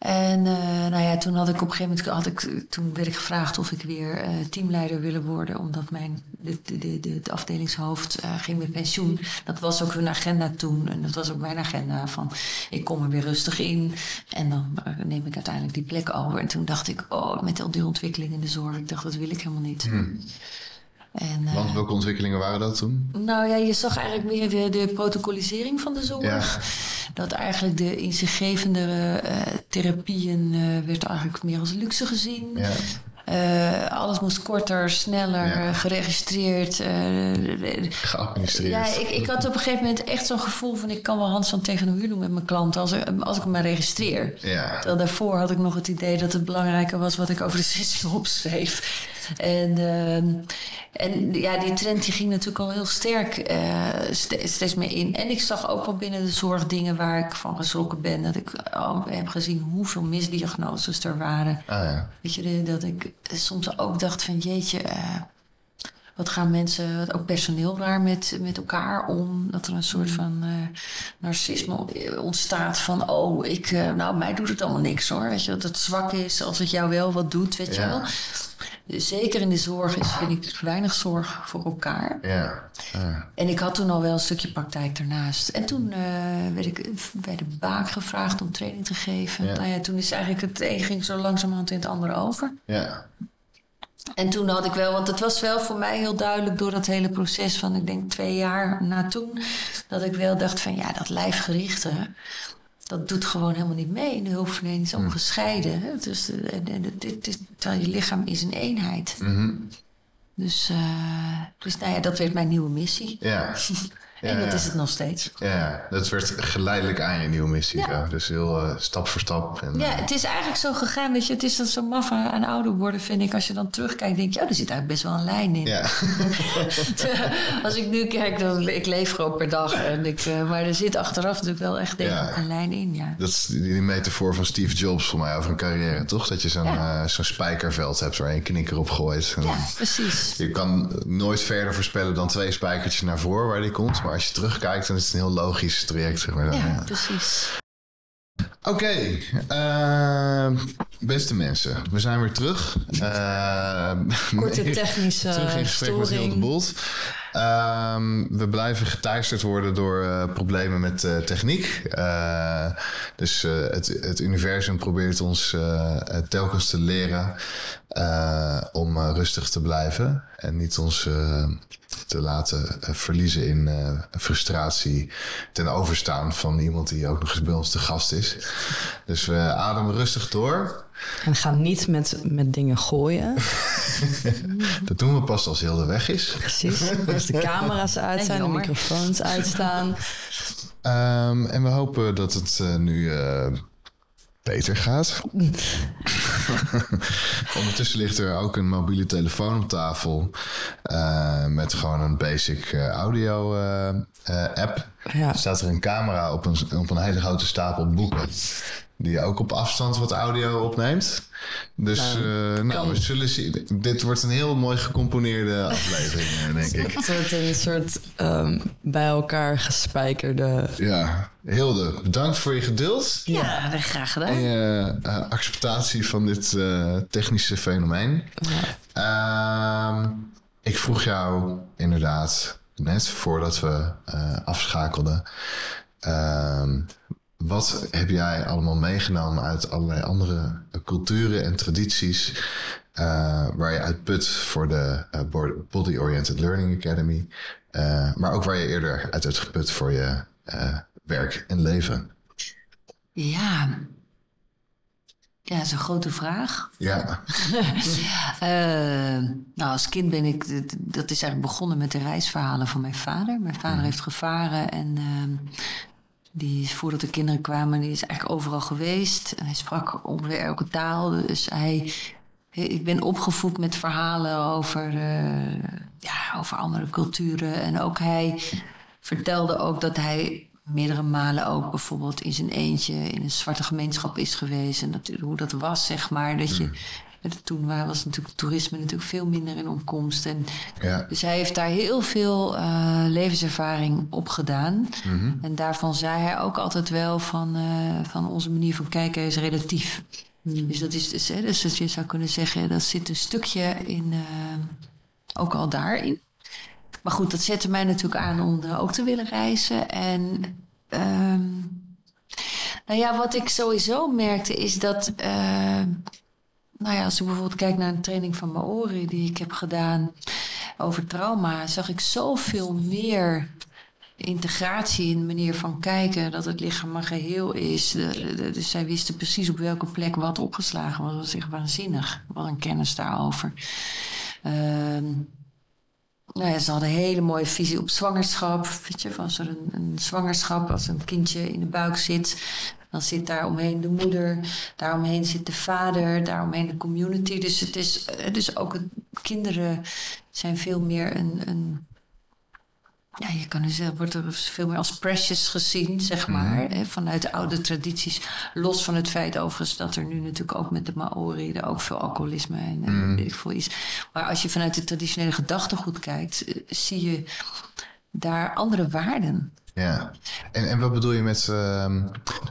En uh, nou ja, toen had ik op een gegeven moment, had ik, toen werd ik gevraagd of ik weer uh, teamleider wilde worden, omdat mijn de, de, de, de afdelingshoofd uh, ging met pensioen. Dat was ook hun agenda toen en dat was ook mijn agenda van ik kom er weer rustig in en dan neem ik uiteindelijk die plek over. En toen dacht ik, oh, met al die ontwikkeling in de zorg, ik dacht dat wil ik helemaal niet. Hmm. En, uh, Want welke ontwikkelingen waren dat toen? Nou ja, je zag eigenlijk meer de, de protocolisering van de zorg. Ja. [laughs] Dat eigenlijk de inzichtgevende uh, therapieën uh, werd eigenlijk meer als luxe gezien. Ja. Uh, alles moest korter, sneller, Ja. geregistreerd. uh, Geadministreerd. ja, ik, ik had op een gegeven moment echt zo'n gevoel van... ik kan wel handstand tegen een muur doen met mijn klanten als, ik- als ik hem maar registreer. Ja. Terwijl daarvoor had ik nog het idee dat het belangrijker was wat ik over de sessie opschreef. En, ehm, en ja, die trend die ging natuurlijk al heel sterk eh, ste- steeds meer in. En ik zag ook wel binnen de zorg dingen waar ik van geschrokken ben. Dat ik heb gezien hoeveel misdiagnoses er waren. Ah ja. Weet je, dat ik soms ook dacht van jeetje, eh, wat gaan mensen, wat ook personeel daar met, met elkaar om? Dat er een soort van eh, narcisme ontstaat van oh, ik, eh, nou mij doet het allemaal niks hoor. Weet je, dat het zwak is als het jou wel wat doet, weet je wel. Zeker in de zorg is, vind ik, weinig zorg voor elkaar. Ja. En ik had toen al wel een stukje praktijk daarnaast. En toen eh, werd ik bij de baak gevraagd om training te geven. Ja. Nou ja, toen is eigenlijk het een ging zo langzamerhand in het andere over. Ja. En toen had ik wel, want het was wel voor mij heel duidelijk door dat hele proces van, ik denk twee jaar na toen, dat ik wel dacht van ja, dat lijfgerichte, dat doet gewoon helemaal niet mee in de hulpverlening. Is allemaal gescheiden. Hè? Dus, eh, terwijl je lichaam is een eenheid. Mhm. Dus, eh, dus nou ja, dat werd mijn nieuwe missie. Ja. [laughs] en Ja, dat is het nog steeds. Ja, dat werd geleidelijk aan je nieuwe missie. Ja. Dus heel eh, stap voor stap. En, Ja, eh, het is eigenlijk zo gegaan dat je, het is dan zo maf aan ouder worden, vind ik. Als je dan terugkijkt, denk je, oh, er zit eigenlijk best wel een lijn in. ja. [laughs] Als ik nu kijk, dan ik leef gewoon per dag. En ik, eh, maar er zit achteraf natuurlijk wel echt denk een lijn in, ja. Dat is die, metafoor van Steve Jobs voor mij over een carrière, toch? Dat je zo'n spijkerveld hebt waar je een knikker op gooit. Ja, precies. Je kan nooit verder voorspellen dan twee spijkertjes naar voren waar die komt. Maar als je terugkijkt, dan is het een heel logisch traject. Zeg maar. Ja, precies. Oké, eh, beste mensen, we zijn weer terug. Eh, Korte [laughs] technische terug in gesprek met Hilde storing. Bolt. Ehm, we blijven geteisterd worden door eh, problemen met eh, techniek. Eh, dus het, het universum probeert ons telkens te leren om rustig te blijven. En niet ons te laten verliezen in frustratie ten overstaan van iemand die ook nog eens bij ons te gast is. Dus we ademen rustig door. En ga niet met, met dingen gooien. [laughs] Dat doen we pas als Hilde weg is. Precies. Dus de camera's uit zijn, de microfoons uitstaan. Ehm, en we hopen dat het eh, nu eh, beter gaat. [laughs] Ondertussen ligt er ook een mobiele telefoon op tafel. eh, met gewoon een basic eh, audio app. Ja. Er staat er een camera op een, op een hele grote stapel boeken. Die ook op afstand wat audio opneemt. Dus nou, nou, we zullen zien. Dit wordt een heel mooi gecomponeerde [laughs] aflevering, eh, denk ik. Het wordt een soort ehm, bij elkaar gespijkerde... Ja, Hilde, bedankt voor je geduld. Ja, graag gedaan. En je eh, acceptatie van dit eh, technische fenomeen. Ehm, ik vroeg jou inderdaad net voordat we eh, afschakelden. ehm, wat heb jij allemaal meegenomen uit allerlei andere eh, culturen en tradities eh, waar je uit put voor de eh, Body Oriented Learning Academy, maar ook waar je eerder uit hebt geput voor je werk en leven? Ja. Ja, dat is een grote vraag. Ja, [laughs] nou, als kind ben ik, dat is eigenlijk begonnen met de reisverhalen van mijn vader. Mijn vader heeft gevaren en ehm, die is voordat de kinderen kwamen, die is eigenlijk overal geweest. En hij sprak ongeveer elke taal, dus hij, ik ben opgevoed met verhalen over, eh, ja, over andere culturen. En ook hij vertelde ook dat hij meerdere malen ook bijvoorbeeld in zijn eentje in een zwarte gemeenschap is geweest. En dat, hoe dat was, zeg maar. Dat je toen was natuurlijk toerisme natuurlijk veel minder in opkomst. En Ja. dus hij heeft daar heel veel eh, levenservaring op gedaan. Mhm. En daarvan zei hij ook altijd wel van, eh, van onze manier van kijken is relatief. Dus dat is dus, hè, dus dat je zou kunnen zeggen, dat zit een stukje in, eh, ook al daarin. Maar goed, dat zette mij natuurlijk aan om er ook te willen reizen. En ehm, nou ja, wat ik sowieso merkte is dat, nou ja, als ik bijvoorbeeld kijk naar een training van Maori die ik heb gedaan over trauma, zag ik zoveel meer integratie in de manier van kijken, dat het lichaam een geheel is. Dus zij wisten precies op welke plek wat opgeslagen was. Dat was echt waanzinnig. Wat een kennis daarover. Ehm, nou ja, ze hadden een hele mooie visie op zwangerschap. Weet je, als er een zwangerschap, als een kindje in de buik zit, dan zit daar omheen de moeder, daaromheen zit de vader, daaromheen de community. Dus het is, het is ook het, kinderen zijn veel meer een, een ja, je kan dus zeggen, wordt er veel meer als precious gezien, zeg maar. hè, vanuit de oude tradities. Los van het feit overigens dat er nu natuurlijk ook met de Maori er ook veel alcoholisme en, en weet ik veel is. Maar als je vanuit het traditionele gedachtegoed kijkt, eh, zie je daar andere waarden. Ja. En, en wat bedoel je met... ehm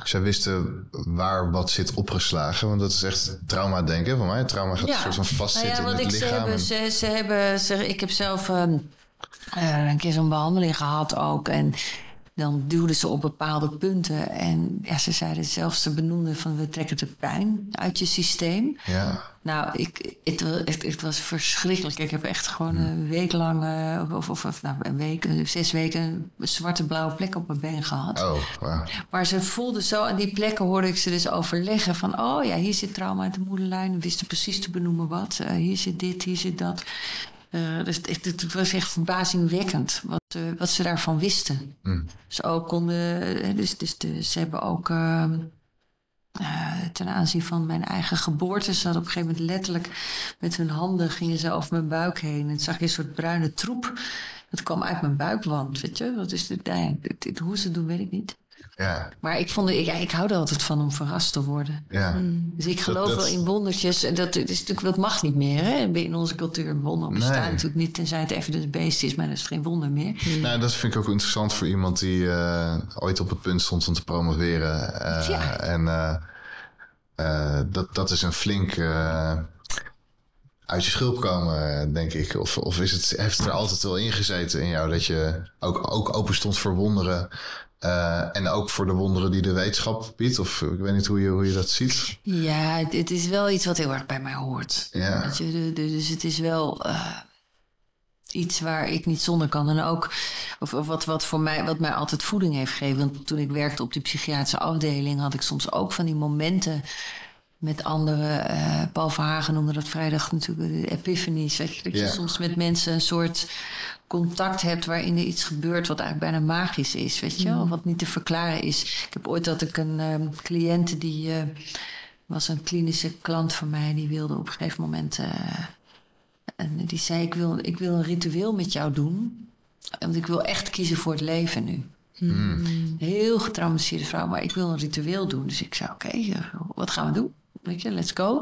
zij wisten waar wat zit opgeslagen? Want dat is echt trauma denken van mij. Trauma gaat een soort van vastzitten nou ja, in wat het ik, ze lichaam. hebben, ze, ze hebben, ze, ik heb zelf ehm, eh, een keer zo'n behandeling gehad ook. En dan duwden ze op bepaalde punten. En ja, ze zeiden zelfs, ze benoemden van we trekken de pijn uit je systeem. Ja. Nou, ik, het, het, het was verschrikkelijk. Ik heb echt gewoon een week lang, eh, of, of, of nou, een week, eh, zes weken, een zwarte blauwe plek op mijn been gehad. Oh, wauw. Maar ze voelden zo, aan die plekken hoorde ik ze dus overleggen van, oh ja, hier zit trauma uit de moederlijn. We wisten precies te benoemen wat. Eh, hier zit dit, hier zit dat. Eh, dus het, het was echt verbazingwekkend wat, eh, wat ze daarvan wisten. Mm. Dus ook konden, eh, dus, dus ze hebben ook ehm, eh, ten aanzien van mijn eigen geboorte, ze hadden op een gegeven moment letterlijk met hun handen gingen ze over mijn buik heen. En zag je een soort bruine troep. Dat kwam uit mijn buikwand, weet je. Dat is de, nou ja, dit- hoe ze het doen, weet ik niet. Ja. Maar ik, vond, ja, ik hou er altijd van om verrast te worden. Ja. Dus ik geloof dat- wel in wondertjes. En dat, is natuurlijk, dat mag niet meer hè? in onze cultuur. Wonderen bestaan Nee. natuurlijk niet, tenzij het even de beest is. Maar dat is geen wonder meer. Nou, dat vind ik ook interessant voor iemand die eh, ooit op het punt stond om te promoveren. Eh, Ja. En eh, dat, dat is een flink uit je schulp komen, denk ik. Of, of is het, heeft het er altijd wel ingezeten in jou dat je ook, ook open stond voor wonderen. Eh, en ook voor de wonderen die de wetenschap biedt? Of ik weet niet hoe je, hoe je dat ziet. Ja, het, het is wel iets wat heel erg bij mij hoort. Ja. Weet je, dus het is wel eh, iets waar ik niet zonder kan. En ook of, of wat, wat, voor mij, wat mij altijd voeding heeft gegeven. Want toen ik werkte op die psychiatrische afdeling... had ik soms ook van die momenten met anderen. eh, Paul Verhagen noemde dat vrijdag natuurlijk de epiphanies. Weet je, dat je Ja. soms met mensen een soort contact hebt... waarin er iets gebeurt wat eigenlijk bijna magisch is. Weet je wel? Wat niet te verklaren is. Ik heb ooit dat ik een ehm cliënte die... eh, was een klinische klant van mij... die wilde op een gegeven moment... eh, en die zei, ik wil, ik wil een ritueel met jou doen. Want ik wil echt kiezen voor het leven nu. Heel getraumatiseerde vrouw, maar ik wil een ritueel doen. Dus ik zei, oké, eh, wat gaan we doen? Weet je, let's go.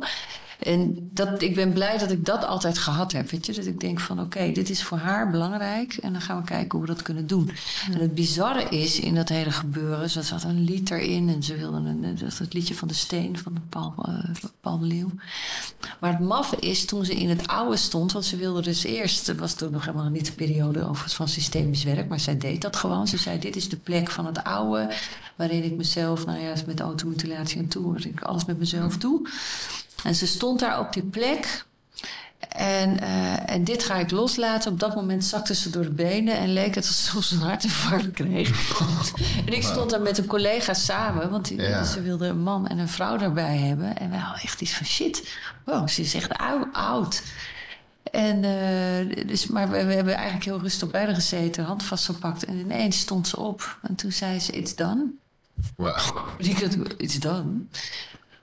En dat, ik ben blij dat ik dat altijd gehad heb. Weet je? Dat ik denk van oké, dit is voor haar belangrijk. En dan gaan we kijken hoe we dat kunnen doen. En het bizarre is in dat hele gebeuren. Ze zat een lied erin. En ze wilden een, dat is het liedje van de steen van Paul, eh, Paul de Leeuw. Maar het maffe is toen ze in het oude stond. Want ze wilde dus eerst. Het was toen nog helemaal niet de periode overigens van systemisch werk. Maar zij deed dat gewoon. Ze zei: Dit is de plek van het oude. Waarin ik mezelf, nou ja, met automutilatie en toe. waarin ik alles met mezelf doe. En ze stond daar op die plek. En, eh, en dit ga ik loslaten. Op dat moment zakte ze door de benen en leek het alsof ze een hartinfarct kreeg. [laughs] en ik stond daar met een collega samen, want die, Ja. ze wilde een man en een vrouw daarbij hebben. En wij hadden echt iets van shit. Wow, ze is echt ou- oud. En, eh, dus, maar we, we hebben eigenlijk heel rustig bij haar gezeten, hand vastgepakt. En ineens stond ze op. En toen zei ze, it's done. Wauw. En ik dacht, it's done.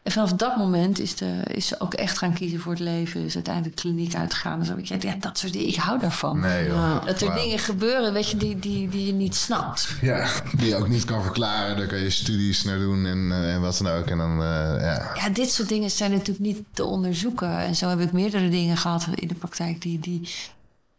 En vanaf dat moment is, de, is ze ook echt gaan kiezen voor het leven. Is uiteindelijk de kliniek uitgegaan. En zo. Ik, ja, dat soort dingen. Ik hou daarvan. Nee, joh. Dat er dingen gebeuren, weet je, die, die, die je niet snapt. Ja, die je ook niet kan verklaren. Daar kan je studies naar doen en, eh, en wat dan ook. En dan, eh, ja. Ja, dit soort dingen zijn natuurlijk niet te onderzoeken. En zo heb ik meerdere dingen gehad in de praktijk die, die,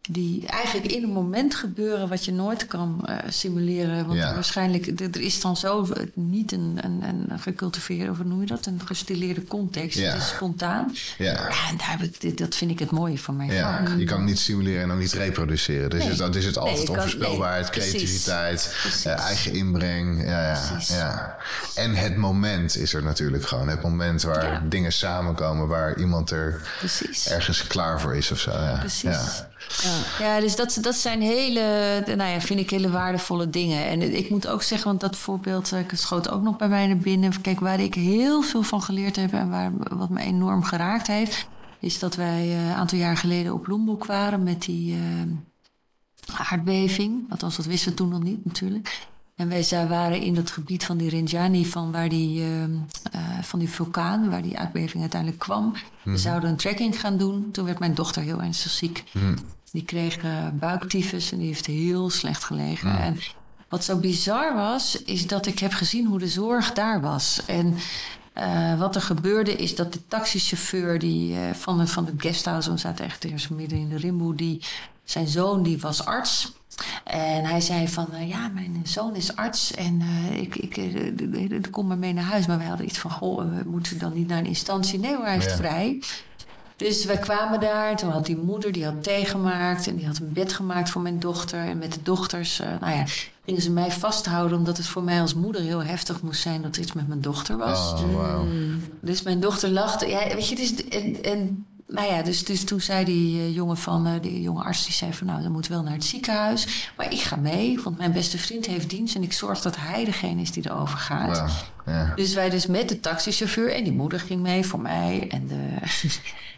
die eigenlijk in een moment gebeuren wat je nooit kan eh, simuleren. Want Ja. waarschijnlijk, er er is dan zo eh, niet een, een, een gecultiveerde, of hoe noem je dat, een gestileerde context. Ja. Het is spontaan. Ja. Ja, en daar heb ik, dat vind ik het mooie van mijn Ja, vak. je kan het niet simuleren en ook niet reproduceren. Dus Nee. het, is het altijd onvoorspelbaarheid, nee, creativiteit, Precies. eh, eigen inbreng. Ja, ja, Precies. ja. En het moment is er natuurlijk gewoon. Het moment waar dingen samenkomen, waar iemand er Precies. ergens klaar voor is of zo. Ja. Precies. Ja. Ja, dus dat, dat zijn hele, nou ja, vind ik hele waardevolle dingen. En ik moet ook zeggen, want dat voorbeeld eh, schoot ook nog bij mij naar binnen. Kijk, waar ik heel veel van geleerd heb en waar, wat me enorm geraakt heeft, is dat wij eh, een aantal jaar geleden op Lombok waren met die eh, aardbeving. Althans, dat wisten we toen nog niet natuurlijk. En wij waren in dat gebied van die Rinjani, van, waar die, eh, eh, van die vulkaan, waar die aardbeving uiteindelijk kwam. We zouden een trekking gaan doen. Toen werd mijn dochter heel ernstig ziek. Die kreeg eh, buiktyfus en die heeft heel slecht gelegen. En wat zo bizar was, is dat ik heb gezien hoe de zorg daar was. En eh, wat er gebeurde is dat de taxichauffeur die, eh, van, de, van de guesthouse, we zaten echt eerst midden in de rimboe, die, zijn zoon die was arts. En hij zei van, ja, mijn zoon is arts en ik, ik kom maar mee naar huis. Maar wij hadden iets van, goh, we moeten dan niet naar een instantie? Nee hoor, hij heeft Ja. vrij. Dus wij kwamen daar. en Toen had die moeder die had thee gemaakt. En die had een bed gemaakt voor mijn dochter. En met de dochters, eh, nou ja, gingen ze mij vasthouden. Omdat het voor mij als moeder heel heftig moest zijn dat er iets met mijn dochter was. Oh, wauw. Dus mijn dochter lachte. Ja, weet je, het is. En, en, nou ja, dus, dus toen zei die eh, jongen van, eh, die jonge arts, die zei van, nou, dan moet wel naar het ziekenhuis. Maar ik ga mee, want mijn beste vriend heeft dienst en ik zorg dat hij degene is die erover gaat. Ja. Dus wij dus met de taxichauffeur en die moeder ging mee voor mij. En de, [laughs]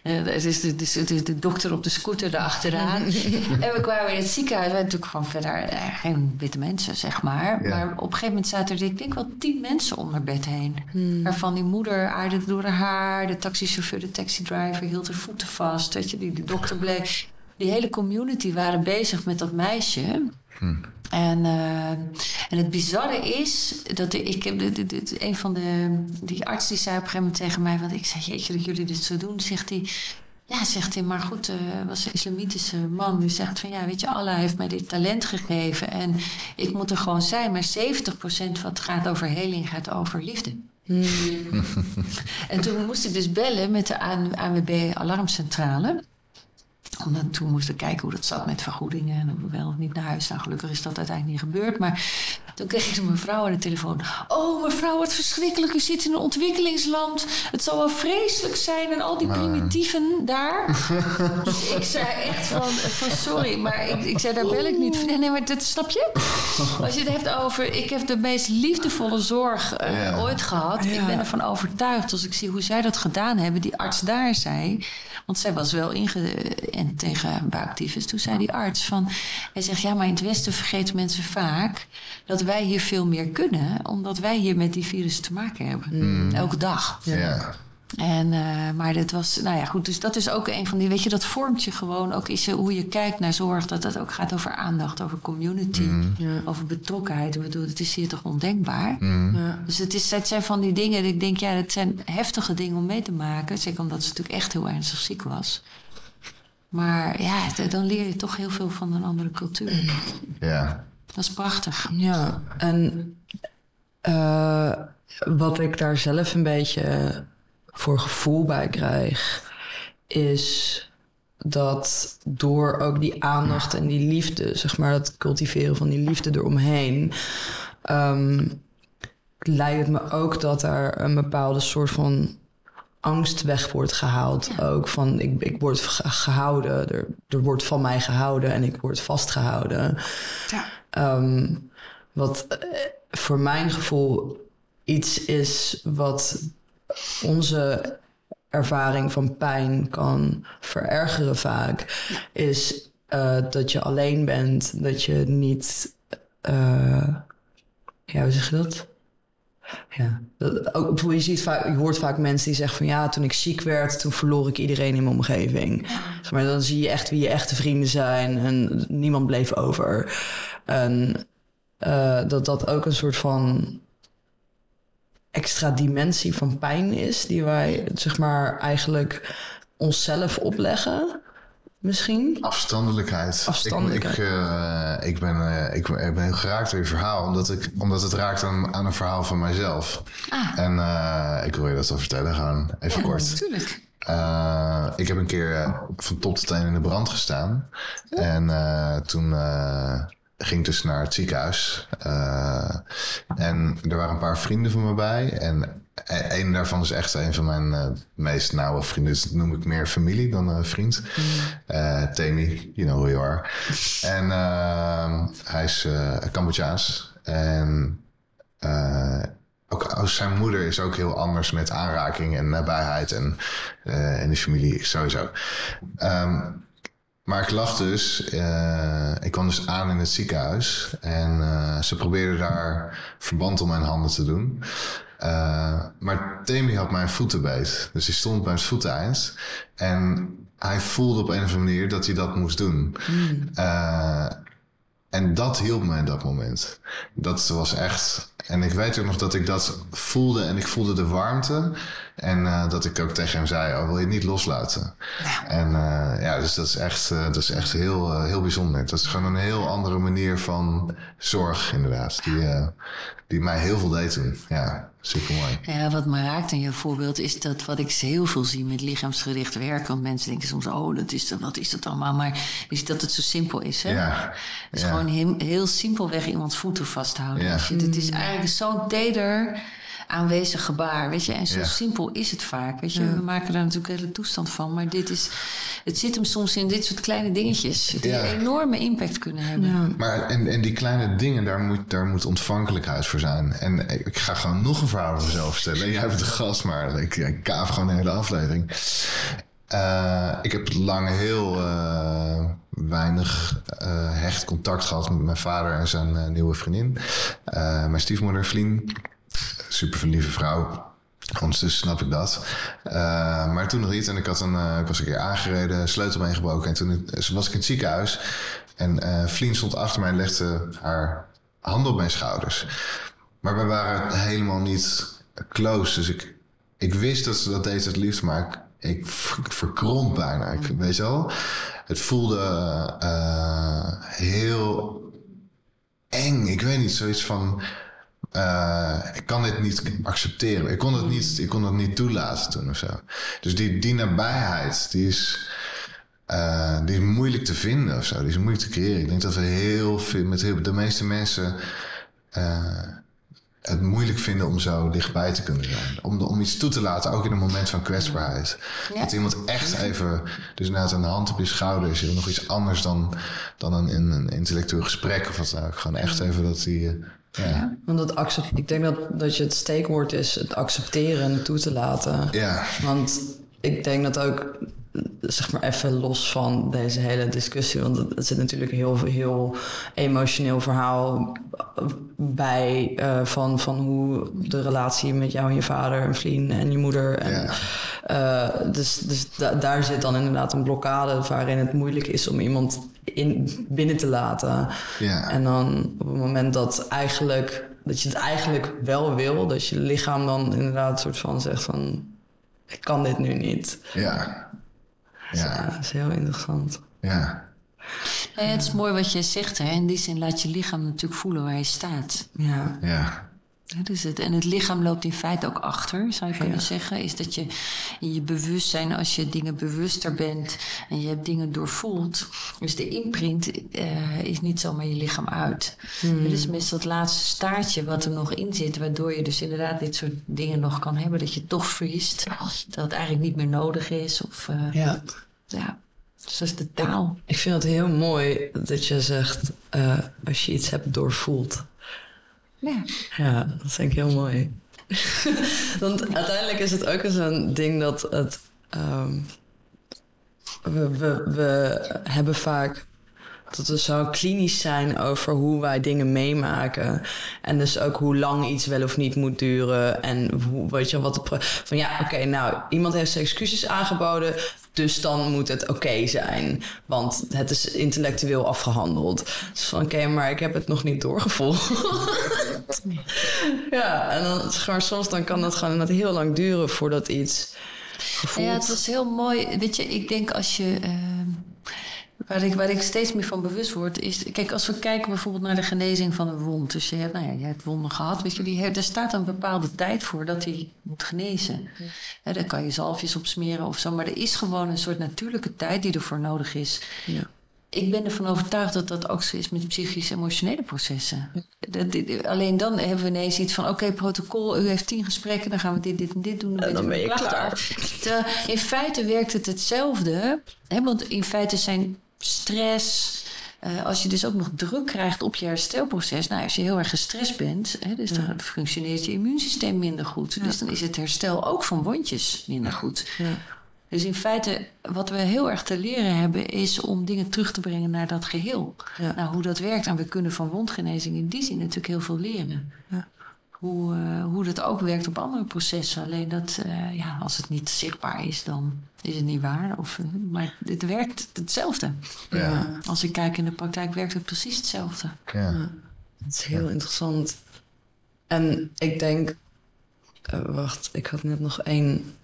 eh, het is de, de, de, de dokter op de scooter erachteraan. [laughs] en we kwamen in het ziekenhuis. We hadden natuurlijk gewoon verder eh, geen witte mensen, zeg maar. Ja. Maar op een gegeven moment zaten er, ik denk wel tien mensen om haar bed heen. Waarvan die moeder aarde door haar haar. De taxichauffeur, de taxidriver hield haar voeten vast. Weet je, die, die dokter bleef... Die hele community waren bezig met dat meisje. En, eh, en het bizarre is dat ik heb een van de die arts die zei op een gegeven moment tegen mij, want ik zei jeetje dat jullie dit zo doen, zegt hij. Ja, zegt hij, maar goed, eh was een islamitische man. Die zegt van ja, weet je, Allah heeft mij dit talent gegeven. En ik moet er gewoon zijn. Maar 70% wat gaat over heling gaat over liefde. [laughs] en toen moest ik dus bellen met de ANWB Alarmcentrale omdat toen moest ik kijken hoe dat zat met vergoedingen. En of we wel of niet naar huis. Nou, gelukkig is dat uiteindelijk niet gebeurd. Maar toen kreeg ik een mevrouw aan de telefoon. Oh, mevrouw, wat verschrikkelijk. U zit in een ontwikkelingsland. Het zal wel vreselijk zijn. En al die primitieven daar. [laughs] dus ik zei echt van, van sorry. Maar ik, ik zei, daar bel ik niet. Nee, nee, maar dat snap je? Als je het heeft over... Ik heb de meest liefdevolle zorg eh, Ja. ooit gehad. Ik ben ervan overtuigd. Als ik zie hoe zij dat gedaan hebben. Die arts daar zei... Want zij was wel ingeënt tegen buiktyfus. Toen zei die arts van... Hij zegt, ja, maar in het Westen vergeten mensen vaak... dat wij hier veel meer kunnen... omdat wij hier met die virus te maken hebben. Elke dag. Ja. En, eh, maar dat was, nou ja, goed. Dus dat is ook een van die, weet je, dat vormt je gewoon ook is hoe je kijkt naar zorg. Dat het ook gaat over aandacht, over community, over betrokkenheid. Ik bedoel, het is hier toch ondenkbaar. Ja. Dus het, is, het zijn van die dingen, dat ik denk, ja, het zijn heftige dingen om mee te maken. Zeker omdat ze natuurlijk echt heel ernstig ziek was. Maar ja, dan leer je toch heel veel van een andere cultuur. Ja. Dat is prachtig. Ja, en eh, wat ik daar zelf een beetje voor gevoel bij krijg, is dat door ook die aandacht en die liefde, zeg maar, het cultiveren van die liefde eromheen, ehm lijkt het me ook dat er een bepaalde soort van angst weg wordt gehaald. Ook van ik, ik word ge- gehouden, er, er wordt van mij gehouden en ik word vastgehouden. Ehm, wat eh, voor mijn gevoel iets is wat onze ervaring van pijn kan verergeren vaak, is eh, dat je alleen bent, dat je niet, eh, ja, hoe zeg je dat? Ja. Ook, je, vaak, je hoort vaak mensen die zeggen van ja, toen ik ziek werd, toen verloor ik iedereen in mijn omgeving. Maar dan zie je echt wie je echte vrienden zijn en niemand bleef over. En eh, dat dat ook een soort van extra dimensie van pijn is, die wij zeg maar eigenlijk onszelf opleggen. Misschien. Afstandelijkheid. Afstandelijkheid. Ik, ik, uh, ik, ben, uh, ik, ik, ben geraakt door je verhaal, omdat, ik, omdat het raakt aan, aan een verhaal van mijzelf. Ah. En uh, ik wil je dat wel vertellen, gewoon even ja, kort. Natuurlijk. ik heb een keer van top tot teen in de brand gestaan. En toen ging dus naar het ziekenhuis. Uh, en er waren een paar vrienden van me bij. En een daarvan is echt een van mijn uh, meest nauwe vrienden. Dus dat noem ik meer familie dan uh, vriend. Uh, Temi, you know who you are. en hij is Cambodjaans. En ook zijn moeder is ook heel anders met aanraking en nabijheid. En in de familie sowieso. Um, maar ik lag dus, uh, ik kwam dus aan in het ziekenhuis en uh, ze probeerden daar verband om mijn handen te doen. Uh, maar Temi had mijn voeten beet. Dus hij stond bij het voeteind en hij voelde op een of andere manier dat hij dat moest doen. Mm. en dat hielp me in dat moment. Dat was echt. En ik weet ook nog dat ik dat voelde en ik voelde de warmte. En uh, dat ik ook tegen hem zei, oh, wil je het niet loslaten? Ja. En uh, ja, dus dat is echt, uh, dat is echt heel, heel bijzonder. Dat is gewoon een heel andere manier van zorg, inderdaad. Die, die mij heel veel deed toen. Ja, super mooi. Ja, wat me raakt in je voorbeeld is dat wat ik heel veel zie met lichaamsgericht werk. Want mensen denken soms, oh, dat is dat, wat is dat allemaal? Maar is dat het zo simpel is, hè? Ja. Het is ja. gewoon heel, heel simpelweg iemands voeten vasthouden. Ja. Het is eigenlijk zo'n teder aanwezig gebaar. Weet je, en zo ja. simpel is het vaak. Weet je, ja. we maken daar natuurlijk een hele toestand van. Maar dit is, het zit hem soms in dit soort kleine dingetjes. Die ja. enorme impact kunnen hebben. Maar en, en die kleine dingen, daar moet, daar moet ontvankelijkheid voor zijn. En ik ga gewoon nog een verhaal over mezelf vertellen. Jij bent de gast, maar ik, ik kaaf gewoon de hele aflevering. Uh, ik heb lang heel uh, weinig uh, hecht contact gehad met mijn vader en zijn nieuwe vriendin. mijn stiefmoeder, Vlien super lieve vrouw. Ondertussen snap ik dat. Maar toen nog niet. En ik, had een, ik was een keer aangereden, sleutelbeen gebroken. En toen was ik in het ziekenhuis. En Vlien stond achter mij en legde haar handen op mijn schouders. Maar we waren helemaal niet close. Dus ik, ik wist dat ze dat deed het liefst. Maar ik, verkromp bijna. Ik, weet je wel? Het voelde heel eng. Ik weet niet, zoiets van... Uh, ik kan dit niet accepteren. Ik kon het niet, ik kon het niet toelaten toen of zo. Dus die, die nabijheid, die is, uh, die is moeilijk te vinden of zo. Die is moeilijk te creëren. Ik denk dat we heel veel, met heel, de meeste mensen uh, het moeilijk vinden om zo dichtbij te kunnen zijn. Om, om iets toe te laten, ook in een moment van kwetsbaarheid. Ja. Dat iemand echt even, dus inderdaad een hand op je schouder is nog iets anders dan, dan een, een intellectueel gesprek of wat dan ook. Gewoon echt even dat die ja. Want dat accept, ik denk dat, dat je het steekwoord is het accepteren en toe te laten. Ja. Want ik denk dat ook, zeg maar even los van deze hele discussie, want het zit natuurlijk een heel, heel emotioneel verhaal bij uh, van, van hoe de relatie met jou en je vader en vriend en je moeder. En, ja. uh, dus dus da daar zit dan inderdaad een blokkade waarin het moeilijk is om iemand in, binnen te laten. Ja. En dan op het moment dat eigenlijk dat je het eigenlijk wel wil, dat je lichaam dan inderdaad soort van zegt van ik kan dit nu niet. Ja. Ja. ja dat is heel interessant. Ja. Ja, het is mooi wat je zegt. Hè? In die zin laat je lichaam natuurlijk voelen waar je staat. Ja. Ja. Dat is het. En het lichaam loopt in feite ook achter, zou je kunnen ja. zeggen. Is dat je in je bewustzijn, als je dingen bewuster bent en je hebt dingen doorvoeld. Dus de imprint uh, is niet zomaar je lichaam uit. Hmm. Het is meestal het laatste staartje wat er nog in zit. Waardoor je dus inderdaad dit soort dingen nog kan hebben. Dat je toch freest. Dat het eigenlijk niet meer nodig is. Of, uh, ja. ja. Dus dat is de taal. Ik, ik vind het heel mooi dat je zegt, uh, als je iets hebt doorvoeld. Ja. ja, dat vind ik heel mooi. [laughs] Want uiteindelijk is het ook zo'n ding dat het. Um, we, we, we hebben vaak dat we zo klinisch zijn over hoe wij dingen meemaken. En dus ook hoe lang iets wel of niet moet duren. En hoe, weet je, wat de van ja, oké, nou, iemand heeft zijn excuses aangeboden. Dus dan moet het oké zijn. Want het is intellectueel afgehandeld. Dus van oké, maar ik heb het nog niet doorgevolgd. [laughs] ja, en dan soms dan kan dat gewoon inderdaad heel lang duren voordat iets gevoeld Ja, het was heel mooi. Weet je, ik denk als je. ehm, waar, ik, waar ik steeds meer van bewust word, is. Kijk, als we kijken bijvoorbeeld naar de genezing van een wond. Dus je hebt, nou ja, je hebt wonden gehad. Weet je, die, er staat een bepaalde tijd voor dat die moet genezen. Hè, daar kan je zalfjes op smeren of zo. Maar er is gewoon een soort natuurlijke tijd die ervoor nodig is. Ja. Ik ben ervan overtuigd dat dat ook zo is met psychisch-emotionele processen. Dat, dit- alleen dan hebben we ineens iets van: oké, protocol, u heeft tien gesprekken, dan gaan we dit, dit en dit doen. En dan ben je klaar. Terwijl in feite werkt het hetzelfde. Hè, want in feite zijn stress. eh, als je dus ook nog druk krijgt op je herstelproces. Nou, als je heel erg gestrest bent, hè, dus dan functioneert je immuunsysteem minder goed. Dus dan is het herstel ook van wondjes minder goed. Dus in feite, wat we heel erg te leren hebben, is om dingen terug te brengen naar dat geheel. Nou, hoe dat werkt. En we kunnen van wondgenezing in die zin natuurlijk heel veel leren. Ja. Hoe, eh, hoe dat ook werkt op andere processen. Alleen dat, eh, ja, als het niet zichtbaar is, dan is het niet waar. Of, maar het werkt hetzelfde. Ja. Als ik kijk in de praktijk, werkt het precies hetzelfde. Ja. Het is heel interessant. En ik denk. eh, wacht, ik had net nog één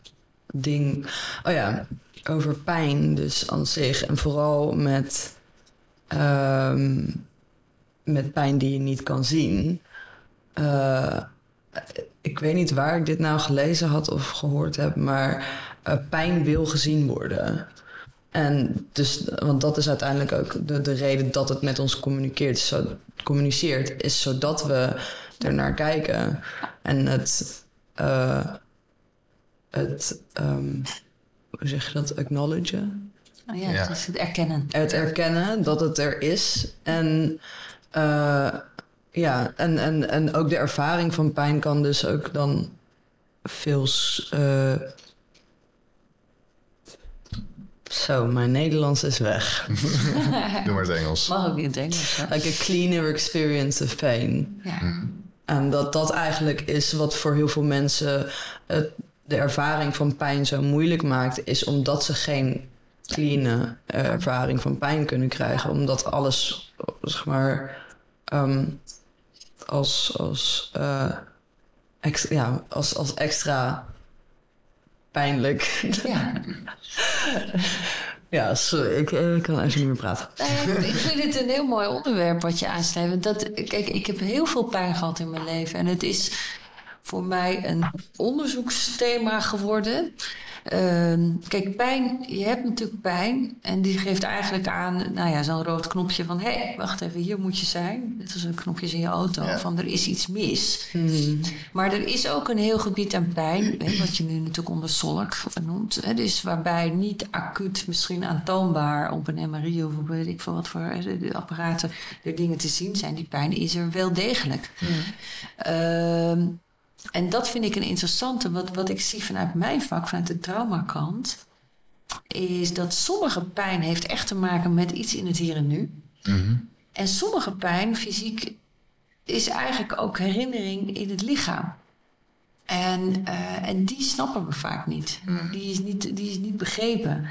ding. Oh ja, over pijn, dus aan zich. En vooral met. ehm, met pijn die je niet kan zien. Eh, ik weet niet waar ik dit nou gelezen had of gehoord heb, maar pijn wil gezien worden. En dus, want dat is uiteindelijk ook de, de reden dat het met ons communiceert, zo, communiceert, is zodat we er naar kijken. En het, eh, het ehm, hoe zeg je dat, acknowledgen? Nou ja, Ja. het is het erkennen. Het erkennen dat het er is. En eh, ja, en, en, en ook de ervaring van pijn kan dus ook dan veel. eh, zo, mijn Nederlands is weg. [laughs] Doe maar het Engels. Mag ook in het Engels. hè? Like a cleaner experience of pain. Ja. En dat dat eigenlijk is wat voor heel veel mensen het, de ervaring van pijn zo moeilijk maakt, is omdat ze geen clean eh, ervaring van pijn kunnen krijgen. Omdat alles, zeg maar, ehm, als, als, eh, ex- ja, als, als extra pijnlijk. ja. ja, sorry, ik, eh, ik kan even niet meer praten. Ik vind het een heel mooi onderwerp wat je aansnijdt. Want Dat, kijk, ik heb heel veel pijn gehad in mijn leven. En het is voor mij een onderzoeksthema geworden. Ehm, kijk, pijn, je hebt natuurlijk pijn. En die geeft eigenlijk aan, nou ja, zo'n rood knopje van... hé, hey, wacht even, hier moet je zijn. Dit is een knopje in je auto, Ja. van er is iets mis. Maar er is ook een heel gebied aan pijn, hè, wat je nu natuurlijk onder SOLK noemt. Hè, dus waarbij niet acuut misschien aantoonbaar op een MRI of weet ik veel wat voor hè, de, apparaten er dingen te zien zijn. Die pijn is er wel degelijk. Ehm, en dat vind ik een interessante. Wat, wat ik zie vanuit mijn vak, vanuit de traumakant, is dat sommige pijn heeft echt te maken met iets in het hier en nu. Mhm. En sommige pijn, fysiek, is eigenlijk ook herinnering in het lichaam. En, eh, en die snappen we vaak niet. Die, is niet. die is niet begrepen.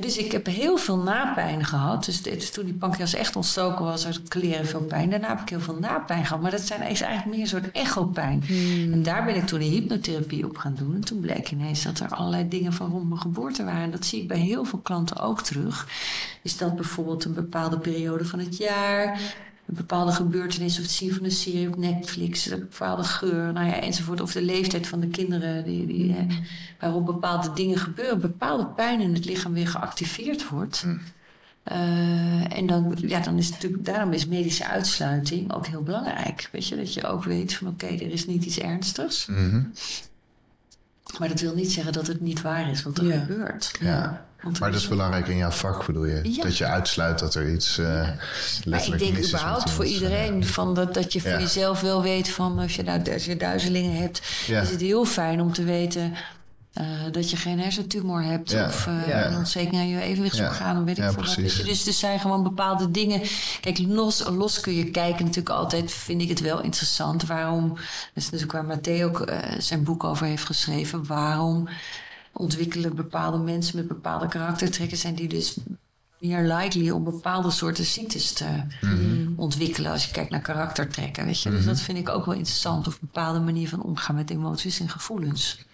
Dus ik heb heel veel napijn gehad. Dus, dus toen die pancreas echt ontstoken was, had ik kleren veel pijn. Daarna heb ik heel veel napijn gehad. Maar dat zijn, is eigenlijk meer een soort echopijn. En daar ben ik toen de hypnotherapie op gaan doen. En toen bleek ineens dat er allerlei dingen van rond mijn geboorte waren. En dat zie ik bij heel veel klanten ook terug. Is dat bijvoorbeeld een bepaalde periode van het jaar... Een bepaalde gebeurtenis of het zien van een serie op Netflix, een bepaalde geur, nou ja, enzovoort. Of de leeftijd van de kinderen, die, die, hè, waarop bepaalde dingen gebeuren, bepaalde pijn in het lichaam weer geactiveerd wordt. Eh, en dan, ja, dan is natuurlijk, daarom is medische uitsluiting ook heel belangrijk. Weet je, dat je ook weet van oké, er is niet iets ernstigs. Mhm. Maar dat wil niet zeggen dat het niet waar is wat er Ja. gebeurt. Ja. Maar dat is is belangrijk in jouw vak, bedoel je? Ja. Dat je uitsluit dat er iets eh Maar ik letterlijk denk is überhaupt voor iedereen van dat, dat je voor jezelf wel weet van als je, nou, als je duizelingen hebt, is het heel fijn om te weten eh, dat je geen hersentumor hebt of Ja. een ontsteking aan je evenwichtsorgaan, weet ik veel wat. je, Dus er zijn gewoon bepaalde dingen. Kijk, los, los kun je kijken natuurlijk altijd, vind ik het wel interessant. Waarom, dat is natuurlijk waar Matteo ook zijn boek over heeft geschreven. Waarom ontwikkelen bepaalde mensen met bepaalde karaktertrekken, zijn die dus meer likely om bepaalde soorten ziektes te ontwikkelen als je kijkt naar karaktertrekken. Weet je? Dus dat vind ik ook wel interessant. Of een bepaalde manier van omgaan met emoties en gevoelens.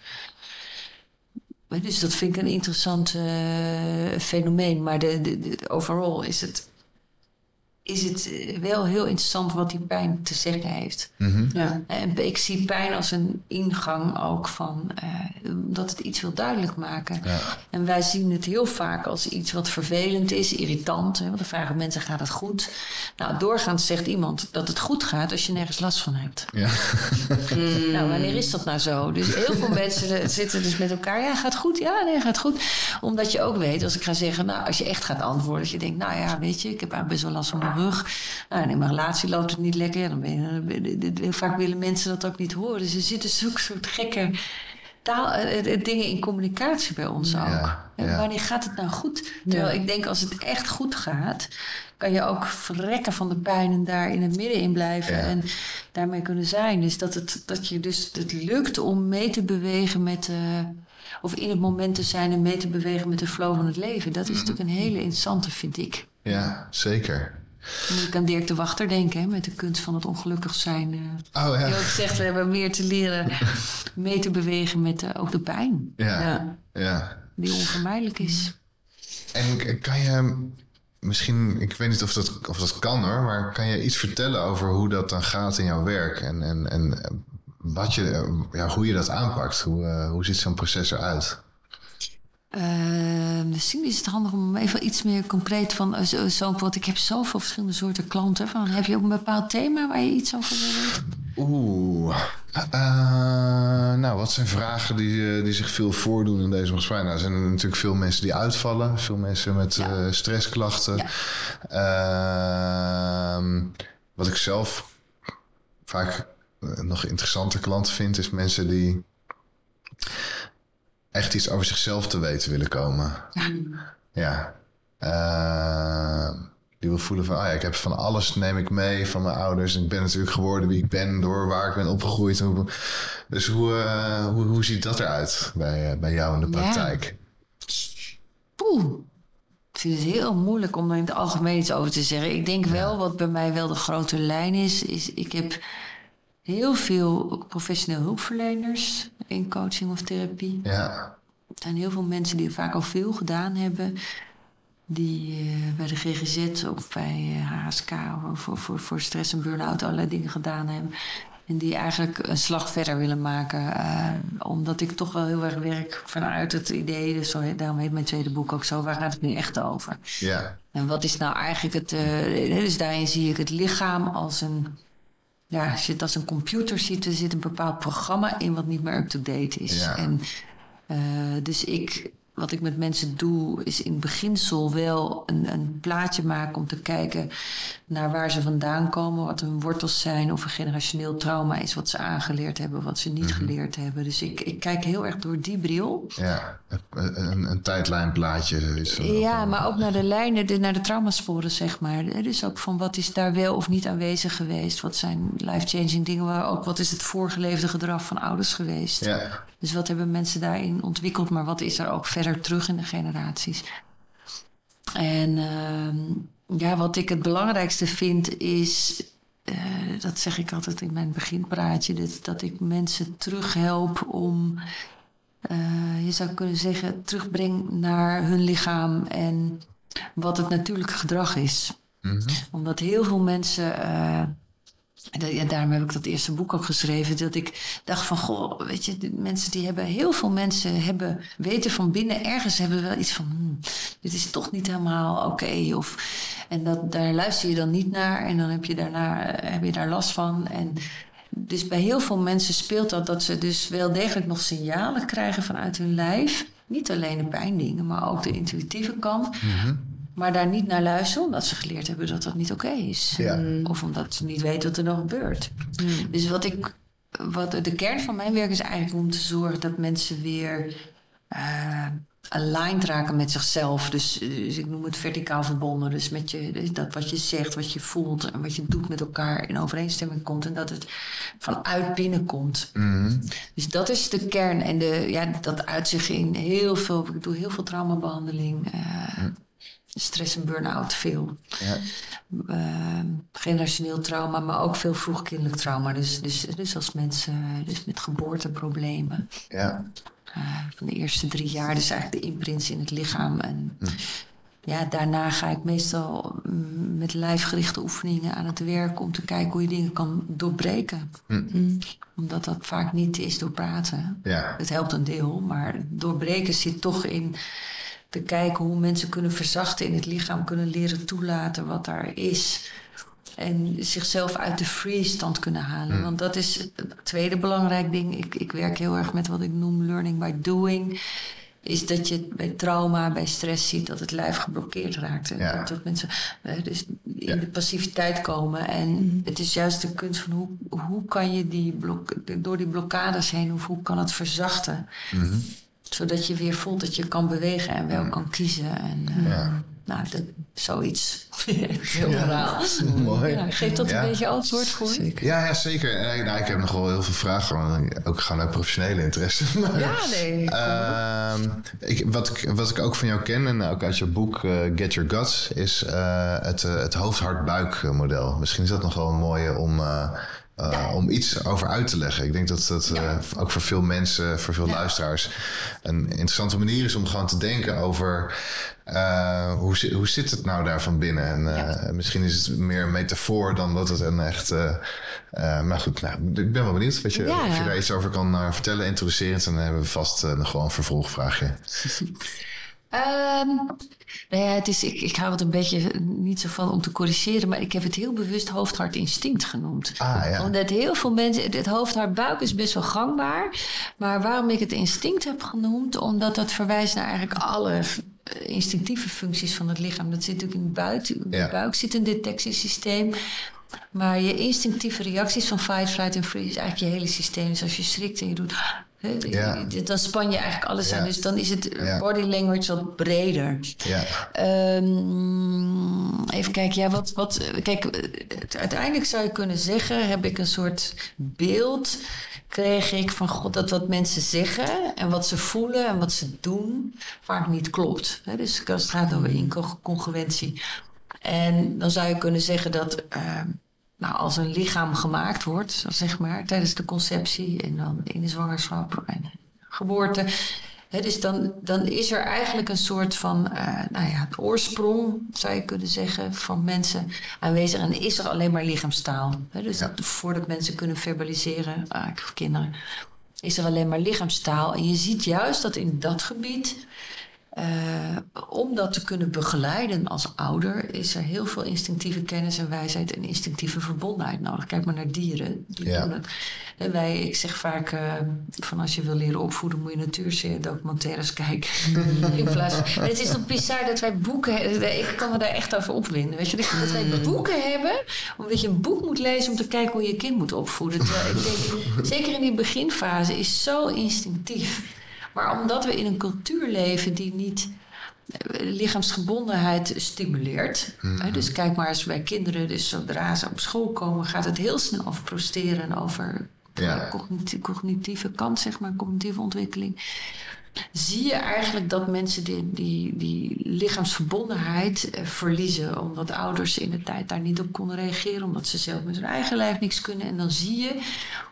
Maar Dus dat vind ik een interessant eh, fenomeen. Maar de, de, de- overal is het, is het eh, wel heel interessant wat die pijn te zeggen heeft. Mhm. Ja. En ik zie pijn als een ingang ook van eh, dat het iets wil duidelijk maken. Ja. En wij zien het heel vaak als iets wat vervelend is, irritant. Hè? Want dan vragen mensen: gaat het goed? Nou, doorgaans zegt iemand dat het goed gaat als je nergens last van hebt. Ja. [laughs] Nou, wanneer is dat nou zo? Dus heel veel mensen zitten dus met elkaar. Ja, gaat goed? Ja, nee, gaat goed. Omdat je ook weet, als ik ga zeggen, nou, als je echt gaat antwoorden, dat je denkt, nou ja, weet je, ik heb eigenlijk best wel last van mijn rug. Nou, in mijn relatie loopt het niet lekker. Dan ben je, dan ben je- heel vaak willen mensen dat ook niet horen. Dus er zitten zulke soort gekke taal, eh, eh, dingen in communicatie bij ons ook. Ja, En ja. wanneer gaat het nou goed? Terwijl Ja. ik denk, als het echt goed gaat, kan je ook verrekken van de pijn en daar in het midden in blijven Ja. en daarmee kunnen zijn. Dus dat, het, dat je dus het lukt om mee te bewegen met, eh, of in het moment te zijn en mee te bewegen met de flow van het leven. Dat is Mhm. natuurlijk een hele interessante, vind ik. ja, zeker. Dan moet ik aan Dirk de Wachter denken, hè, met de kunst van het ongelukkig zijn. eh. Oh Die ook zegt, we hebben meer te leren [laughs] mee te bewegen met eh, ook de pijn, Ja. Ja. ja. die onvermijdelijk is. En kan je misschien, ik weet niet of dat, of dat kan hoor, maar kan je iets vertellen over hoe dat dan gaat in jouw werk en, en, en eh, wat je, ja, hoe je dat aanpakt? Hoe, hoe ziet zo'n proces eruit? Eh, misschien is het handig om even iets meer concreet van eh, zo, zo, want ik heb zoveel verschillende soorten klanten. Van, heb je ook een bepaald thema waar je iets over wil weten? Oeh. Eh, nou, wat zijn vragen die, eh, die zich veel voordoen in deze gesprek? Nou, er zijn natuurlijk veel mensen die uitvallen, veel mensen met Ja. eh, stressklachten. Ja. Ehm, wat ik zelf vaak eh, nog interessante klanten vind, is mensen die echt iets over zichzelf te weten willen komen. Ja. Ehm, die wil voelen van, ah ja, ik heb van alles neem ik mee van mijn ouders. En ik ben natuurlijk geworden wie ik ben door waar ik ben opgegroeid. Dus hoe, eh, hoe, hoe ziet dat eruit bij, eh, bij jou in de Ja. praktijk? Poeh. Ik vind het heel moeilijk om er in het algemeen iets over te zeggen. Ik denk wel, wat bij mij wel de grote lijn is, is ik heb heel veel professioneel hulpverleners in coaching of therapie. Ja, Er zijn heel veel mensen die vaak al veel gedaan hebben. Die eh, bij de GGZ of bij eh, HSK of voor, voor, voor stress en burn-out allerlei dingen gedaan hebben. En die eigenlijk een slag verder willen maken. eh, omdat ik toch wel heel erg werk vanuit het idee. Dus zo, daarom heet mijn tweede boek ook zo. Waar gaat het nu echt over? ja, En wat is nou eigenlijk het... eh, dus daarin zie ik het lichaam als een... Ja, als je het als een computer ziet, er zit een bepaald programma in wat niet meer up-to-date is. Ja. En eh, dus ik, wat ik met mensen doe, is in beginsel wel een, een plaatje maken om te kijken naar waar ze vandaan komen, wat hun wortels zijn, of een generationeel trauma is wat ze aangeleerd hebben, wat ze niet geleerd hebben. Dus ik, ik kijk heel erg door die bril. ja. Een, een, tijdlijnplaatje. Is Ja, maar ook naar de lijnen, de, naar de traumasporen, zeg maar. Dus ook van wat is daar wel of niet aanwezig geweest? Wat zijn life-changing dingen? Maar ook wat is het voorgeleefde gedrag van ouders geweest? Ja, Dus wat hebben mensen daarin ontwikkeld? Maar wat is er ook verder terug in de generaties? En ehm, ja, wat ik het belangrijkste vind is... eh, dat zeg ik altijd in mijn beginpraatje... dat, dat ik mensen terughelp om... eh, je zou kunnen zeggen, terugbreng naar hun lichaam... en wat het natuurlijke gedrag is. Mhm. Omdat heel veel mensen... daarom heb ik dat eerste boek ook geschreven. Dat ik dacht van, goh, weet je, mensen die hebben, heel veel mensen hebben, weten van binnen ergens hebben wel iets van, hmm, dit is toch niet helemaal oké. Of en dat, daar luister je dan niet naar en dan heb je daarna, eh, heb je daar last van. En dus bij heel veel mensen speelt dat dat ze dus wel degelijk nog signalen krijgen vanuit hun lijf. Niet alleen de pijndingen, maar ook de intuïtieve kant. Maar daar niet naar luisteren, omdat ze geleerd hebben dat dat niet oké is. Ja. Of omdat ze niet weten wat er nog gebeurt. Dus wat ik wat de kern van mijn werk is eigenlijk om te zorgen dat mensen weer uh, aligned raken met zichzelf. Dus, dus, ik noem het verticaal verbonden. Dus met je, dus dat wat je zegt, wat je voelt en wat je doet met elkaar in overeenstemming komt. En dat het vanuit binnen komt. Mhm. Dus dat is de kern. En de, ja, dat uit zich in heel veel. Ik doe heel veel traumabehandeling. Uh, stress en burn-out veel. Ja. Uh, generationeel trauma, maar ook veel vroegkindelijk trauma. Dus, dus, dus als mensen dus met geboorteproblemen. Ja. Uh, van de eerste drie jaar, dus eigenlijk de imprints in het lichaam. En Hm. ja, daarna ga ik meestal mm, met lijfgerichte oefeningen aan het werk om te kijken hoe je dingen kan doorbreken. Hm. Omdat dat vaak niet is door praten. Ja. Het helpt een deel, maar doorbreken zit toch in te kijken hoe mensen kunnen verzachten in het lichaam, kunnen leren toelaten wat daar is. En zichzelf uit de freeze-stand kunnen halen. Mm. Want dat is het tweede belangrijk ding. Ik, ik werk heel erg met wat ik noem learning by doing. Is dat je bij trauma, bij stress ziet dat het lijf geblokkeerd raakt. En Ja. Dat, dat mensen eh, dus in Ja. de passiviteit komen. En het is juist de kunst van hoe, hoe kan je die blok, door die blokkades heen, hoe, hoe kan het verzachten? Mhm. Zodat je weer voelt dat je kan bewegen en wel kan kiezen. En, eh, Ja. Nou, dat, zoiets. [laughs] Heel verhaal. Mooi. Ja, geeft dat Ja. een beetje antwoord voor? Zeker. Ja, ja, zeker. Eh, nou, ik heb nog wel heel veel vragen, ook gewoon uit professionele interesse. [laughs] Maar, Ja, nee. Ehm, ik, wat, ik, wat ik ook van jou ken en ook uit je boek eh, Get Your Guts is eh, het, het hoofd-hart-buik model. Misschien is dat nog wel een mooie om, eh, om iets over uit te leggen. Ik denk dat dat eh, ook voor veel mensen, voor veel luisteraars, een interessante manier is om gewoon te denken over eh, hoe, hoe zit het nou daar van binnen. En misschien is het meer een metafoor dan dat het een echt. maar goed, nou, ik ben wel benieuwd weet je, of je daar iets over kan vertellen, introducerend. En dan hebben we vast nog wel een vervolgvraagje. [laughs] Ehm, nou ja, het is, ik, ik hou het een beetje niet zo van om te corrigeren, maar ik heb het heel bewust hoofd-hart-instinct genoemd. Ah ja. Omdat heel veel mensen, het hoofd-hart-buik is best wel gangbaar. Maar waarom ik het instinct heb genoemd, omdat dat verwijst naar eigenlijk alle eh, instinctieve functies van het lichaam. Dat zit natuurlijk in de buik. In de Ja. buik zit een detectiesysteem. Maar je instinctieve reacties van fight, flight en freeze is eigenlijk je hele systeem. Dus als je schrikt en je doet... Ja. Dan span je eigenlijk alles Ja. aan. Dus dan is het body language wat breder. Ja, Ehm, even kijken, ja, wat, wat, kijk, uiteindelijk zou je kunnen zeggen, heb ik een soort beeld, kreeg ik van God dat wat mensen zeggen en wat ze voelen en wat ze doen vaak niet klopt. Dus als het gaat over incongruentie. En dan zou je kunnen zeggen dat ehm, nou, als een lichaam gemaakt wordt, zeg maar, tijdens de conceptie en dan in de zwangerschap en geboorte. Hè, dus dan, dan is er eigenlijk een soort van eh, nou ja, het oorsprong, zou je kunnen zeggen, van mensen aanwezig. En is er alleen maar lichaamstaal. Hè, dus Ja. voordat mensen kunnen verbaliseren, ik heb kinderen, is er alleen maar lichaamstaal. En je ziet juist dat in dat gebied, eh, om dat te kunnen begeleiden als ouder, is er heel veel instinctieve kennis en wijsheid en instinctieve verbondenheid nodig. Kijk maar naar dieren. Die Ja. doen het. En wij, ik zeg vaak, eh, van als je wil leren opvoeden, moet je natuurdocumentaires kijken. [laughs] In plaats van, het is toch bizar dat wij boeken hebben. Ik kan me daar echt over opwinden. Weet je, dat dat wij boeken hebben, omdat je een boek moet lezen om te kijken hoe je je kind moet opvoeden. Terwijl ik denk, zeker in die beginfase is zo instinctief. Maar omdat we in een cultuur leven die niet eh, lichaamsgebondenheid stimuleert. Hè, dus kijk maar eens bij kinderen, dus zodra ze op school komen, gaat het heel snel over presteren en over Ja. cogniti- cognitieve kant, zeg maar, cognitieve ontwikkeling. Zie je eigenlijk dat mensen die, die, die lichaamsverbondenheid eh, verliezen. Omdat ouders in de tijd daar niet op konden reageren. Omdat ze zelf met hun eigen lijf niks kunnen. En dan zie je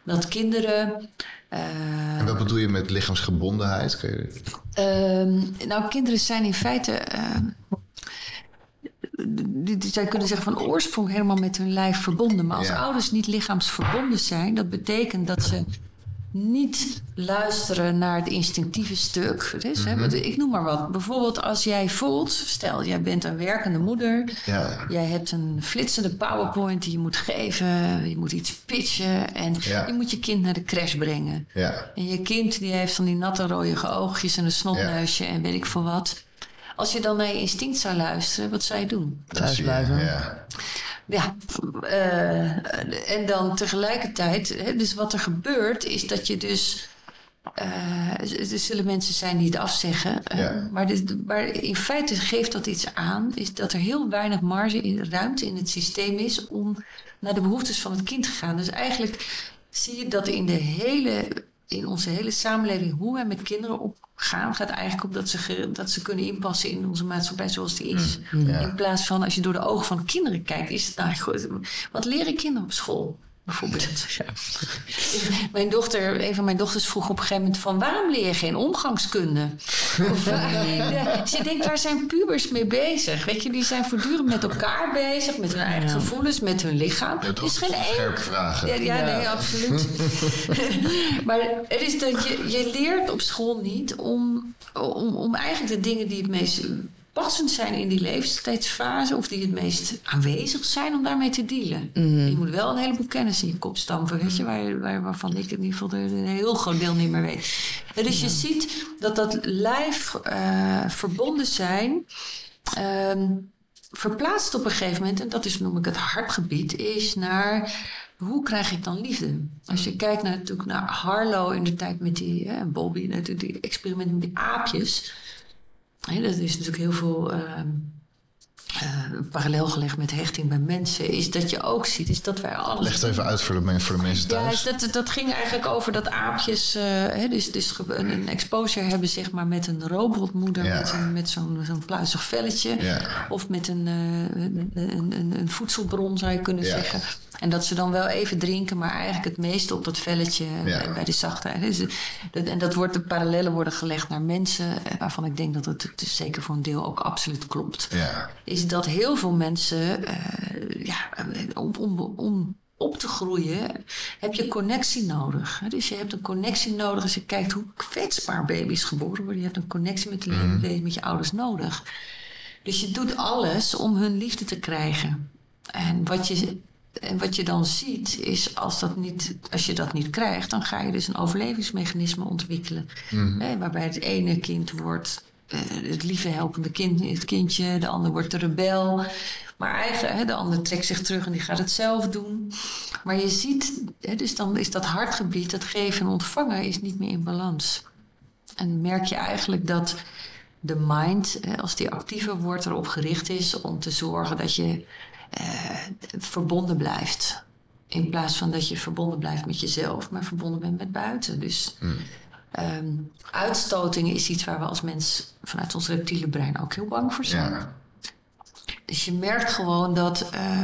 dat kinderen. eh, en wat bedoel je met lichaamsgebondenheid? Je... Ehm, nou, kinderen zijn in feite. die, die, zij kunnen zeggen van oorsprong helemaal met hun lijf verbonden. Maar als Ja. ouders niet lichaamsverbonden zijn, dat betekent dat ze niet luisteren naar het instinctieve stuk. Hè, Mhm. want ik noem maar wat. Bijvoorbeeld als jij voelt, stel jij bent een werkende moeder. Ja. Jij hebt een flitsende PowerPoint die je moet geven. Je moet iets pitchen. En Ja. je moet je kind naar de crash brengen. Ja. En je kind die heeft van die natte rode oogjes en een snotneusje en weet ik veel wat. Als je dan naar je instinct zou luisteren, wat zou je doen? Thuis blijven. Ja. Ja, eh, en dan tegelijkertijd, dus wat er gebeurt, is dat je dus. eh, er zullen mensen zijn die het afzeggen. eh, Ja. maar, dit- maar in feite geeft dat iets aan, is dat er heel weinig marge in ruimte in het systeem is om naar de behoeftes van het kind te gaan. Dus eigenlijk zie je dat in de hele. In onze hele samenleving, hoe wij met kinderen opgaan, gaat eigenlijk op dat ze, dat ze kunnen inpassen in onze maatschappij zoals die is. Ja. In plaats van als je door de ogen van kinderen kijkt, is het nou goed. Wat leren kinderen op school? Bijvoorbeeld. [laughs] [laughs] Mijn dochter, een van mijn dochters vroeg op een gegeven moment van waarom leer je geen omgangskunde? Of, eh, [laughs] ja, je denkt, waar zijn pubers mee bezig? Weet je, die zijn voortdurend met elkaar bezig, met hun eigen gevoelens, met hun lichaam. Ja, Er toch is geen één scherpe vragen. ja, ja, nee, absoluut. maar het is dat je, je leert op school niet om, om, om eigenlijk de dingen die het meest passend zijn in die leeftijdsfase... of die het meest aanwezig zijn, om daarmee te dealen. Je moet wel een heleboel kennis in je kop stampen, weet je... Waar, waar, waarvan ik in ieder geval een heel groot deel niet meer weet. Dus je ziet dat dat lijf eh, verbonden zijn... ehm, verplaatst op een gegeven moment, en dat is noem ik het hartgebied, is naar hoe krijg ik dan liefde? Als je kijkt naar, natuurlijk naar Harlow in de tijd met die, hè, Bobby, natuurlijk die experiment met die aapjes. Hè, dat is natuurlijk heel veel ehm, eh, parallel gelegd met hechting bij mensen. Is dat je ook ziet, is dat wij alles Leg het even uit voor de, men- voor de mensen ja, thuis. dus dat, dat ging eigenlijk over dat aapjes eh, hè, dus, dus een, een exposure hebben zeg maar, met een robotmoeder Ja. met, een, met zo'n zo'n pluizig velletje. Ja. Of met een, eh, een, een, een, een voedselbron zou je kunnen Ja. zeggen. En dat ze dan wel even drinken, maar eigenlijk het meeste op dat velletje Ja. bij, bij de zachtheid. Dus, dat, en dat wordt, de parallellen worden gelegd naar mensen, waarvan ik denk dat het, zeker voor een deel ook absoluut klopt Ja. Is dat heel veel mensen, eh, ja, om, om, om op te groeien, heb je connectie nodig. Dus je hebt een connectie nodig als je kijkt hoe kwetsbaar baby's geboren worden. Je hebt een connectie met de wezen, met je ouders nodig. Dus je doet alles om hun liefde te krijgen. En wat je, en wat je dan ziet, is als, dat niet, als je dat niet krijgt, dan ga je dus een overlevingsmechanisme ontwikkelen. Hè, waarbij het ene kind wordt eh, het lieve helpende kind, het kindje, de ander wordt de rebel. Maar eigen, hè, de ander trekt zich terug en die gaat het zelf doen. Maar je ziet, hè, dus dan is dat hartgebied, dat geven en ontvangen, is niet meer in balans. En merk je eigenlijk dat de mind, eh, als die actiever wordt, erop gericht is om te zorgen dat je eh, verbonden blijft. In plaats van dat je verbonden blijft met jezelf, maar verbonden bent met buiten. Dus ehm, uitstoting is iets waar we als mens vanuit ons reptiele brein ook heel bang voor zijn. Ja. Dus je merkt gewoon dat, eh,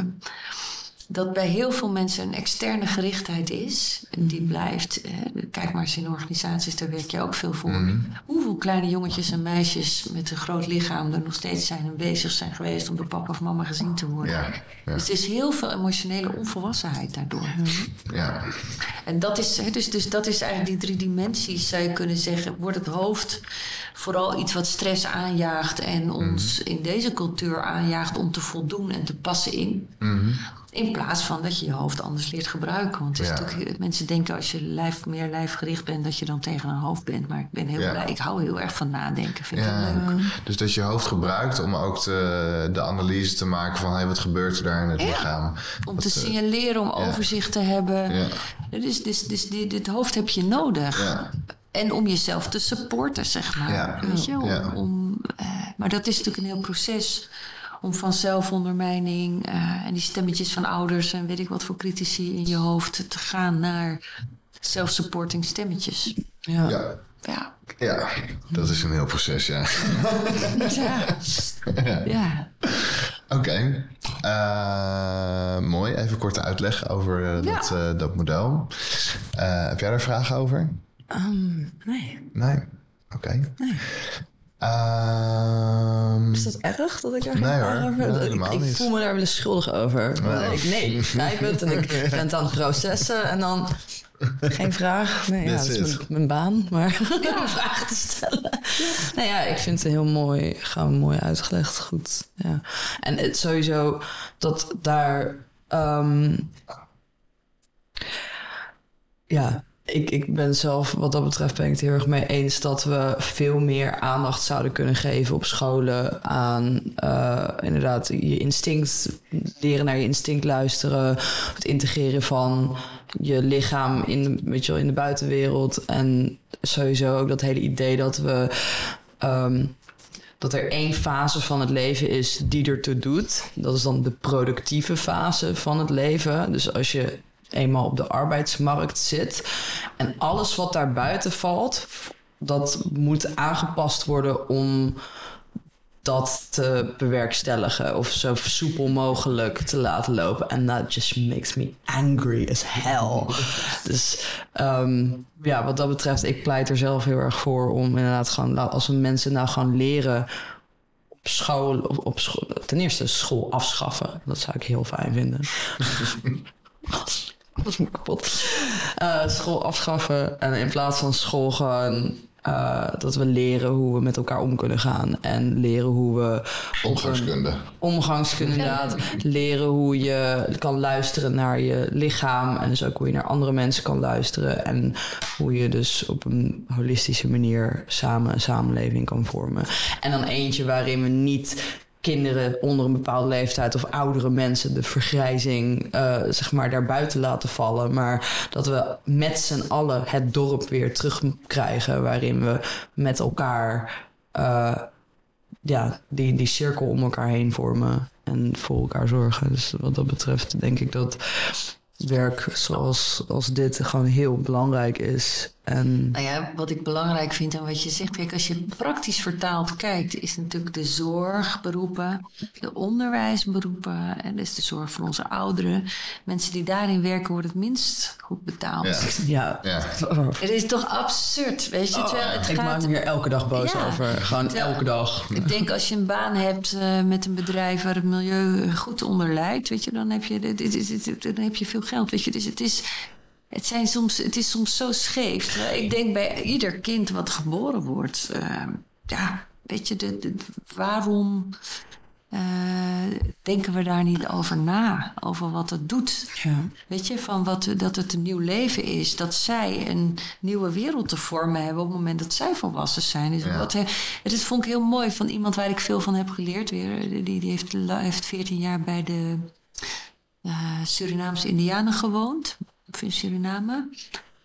dat bij heel veel mensen een externe gerichtheid is. En die blijft. eh, kijk maar eens in organisaties, daar werk je ook veel voor. Mhm. Hoeveel kleine jongetjes en meisjes met een groot lichaam er nog steeds zijn en bezig zijn geweest om door papa of mama gezien te worden. Ja. Ja. Dus er is heel veel emotionele onvolwassenheid daardoor. Ja. En dat is, hè, dus, dus dat is eigenlijk die drie dimensies, zou je kunnen zeggen. Wordt het hoofd vooral iets wat stress aanjaagt en ons in deze cultuur aanjaagt om te voldoen en te passen in. In plaats van dat je je hoofd anders leert gebruiken. Want het is Ja. natuurlijk, mensen denken als je lijf, meer lijfgericht bent, dat je dan tegen een hoofd bent. Maar ik ben heel Ja. blij. Ik hou heel erg van nadenken. Vind Ja, leuk. Dus dat je hoofd gebruikt om ook te, de analyse te maken van hey, wat gebeurt er daar in het lichaam. Om Wat, te eh, signaleren, om overzicht te hebben. Dus, dus, dus die, dit hoofd heb je nodig. En om jezelf te supporten, zeg maar. Ja. Weet je? Om, Ja. om, eh, maar dat is natuurlijk een heel proces. Om van zelfondermijning eh, en die stemmetjes van ouders en weet ik wat voor critici in je hoofd te gaan naar self-supporting stemmetjes. Ja. ja. Ja. ja, dat is een heel proces, ja. Ja. ja. Oké, Eh, mooi. Even korte uitleg over eh, dat, eh, dat model. Eh, heb jij daar vragen over? Ehm, nee. Nee? Oké. Ehm, Is dat erg dat ik daar Nee, hoor. Nee, heb? helemaal ik, voel me daar wel eens schuldig over. Nee. Ik, nee, ik het en ik [laughs] ben het aan het processen en dan geen vraag. Nee, ja, dat is mijn, mijn baan, maar [laughs] om vragen te stellen. Nou ja, ik vind het heel mooi, gewoon mooi uitgelegd, goed. Ja. En het sowieso dat daar... ehm, ja, ik, ik ben zelf, wat dat betreft, ben ik het heel erg mee eens dat we veel meer aandacht zouden kunnen geven op scholen aan uh, inderdaad je instinct, leren naar je instinct luisteren, het integreren van je lichaam in, wel, in de buitenwereld. En sowieso ook dat hele idee dat we. Um, dat er één fase van het leven is die ertoe doet. Dat is dan de productieve fase van het leven. Dus als je eenmaal op de arbeidsmarkt zit en alles wat daar buiten valt, dat moet aangepast worden om dat te bewerkstelligen of zo soepel mogelijk te laten lopen. En that just makes me angry as hell. dus um, ja, wat dat betreft, ik pleit er zelf heel erg voor om inderdaad gewoon, als we mensen nou gaan leren op school, op, op school, ten eerste school afschaffen. Dat zou ik heel fijn vinden. [laughs] [laughs] Alles moet kapot. Uh, school afschaffen en in plaats van school gewoon uh, dat we leren hoe we met elkaar om kunnen gaan. En leren hoe we. Omgangskunde. Omgangskunde, inderdaad. Leren hoe je kan luisteren naar je lichaam. En dus ook hoe je naar andere mensen kan luisteren. En hoe je dus op een holistische manier samen een samenleving kan vormen. En dan eentje waarin we niet kinderen onder een bepaalde leeftijd of oudere mensen de vergrijzing uh, zeg maar daarbuiten laten vallen. Maar dat we met z'n allen het dorp weer terugkrijgen waarin we met elkaar uh, ja, die, die cirkel om elkaar heen vormen en voor elkaar zorgen. Dus wat dat betreft denk ik dat werk zoals als dit gewoon heel belangrijk is. En... Nou ja, wat ik belangrijk vind en wat je zegt, kijk, als je praktisch vertaald kijkt, is natuurlijk de zorgberoepen, de onderwijsberoepen, en dus de zorg voor onze ouderen. Mensen die daarin werken worden het minst goed betaald. Ja. ja. Het is toch absurd, weet je? Oh, het ik maak me hier elke dag boos over. Gewoon elke dag. Ik denk als je een baan hebt uh, met een bedrijf waar het milieu goed onder leidt, weet je, dan heb je, dan heb je veel geld, weet je. Dus het is het, zijn soms, het is soms zo scheef. Ik denk bij ieder kind wat geboren wordt, uh, ja, weet je, de, de waarom uh, denken we daar niet over na? Over wat het doet. Ja. Weet je, van wat, dat het een nieuw leven is. Dat zij een nieuwe wereld te vormen hebben op het moment dat zij volwassen zijn. Dus ja. wat, het is, vond ik heel mooi van iemand waar ik veel van heb geleerd weer. Die, die heeft, heeft 14 jaar bij de uh, Surinaamse Indianen gewoond in Suriname.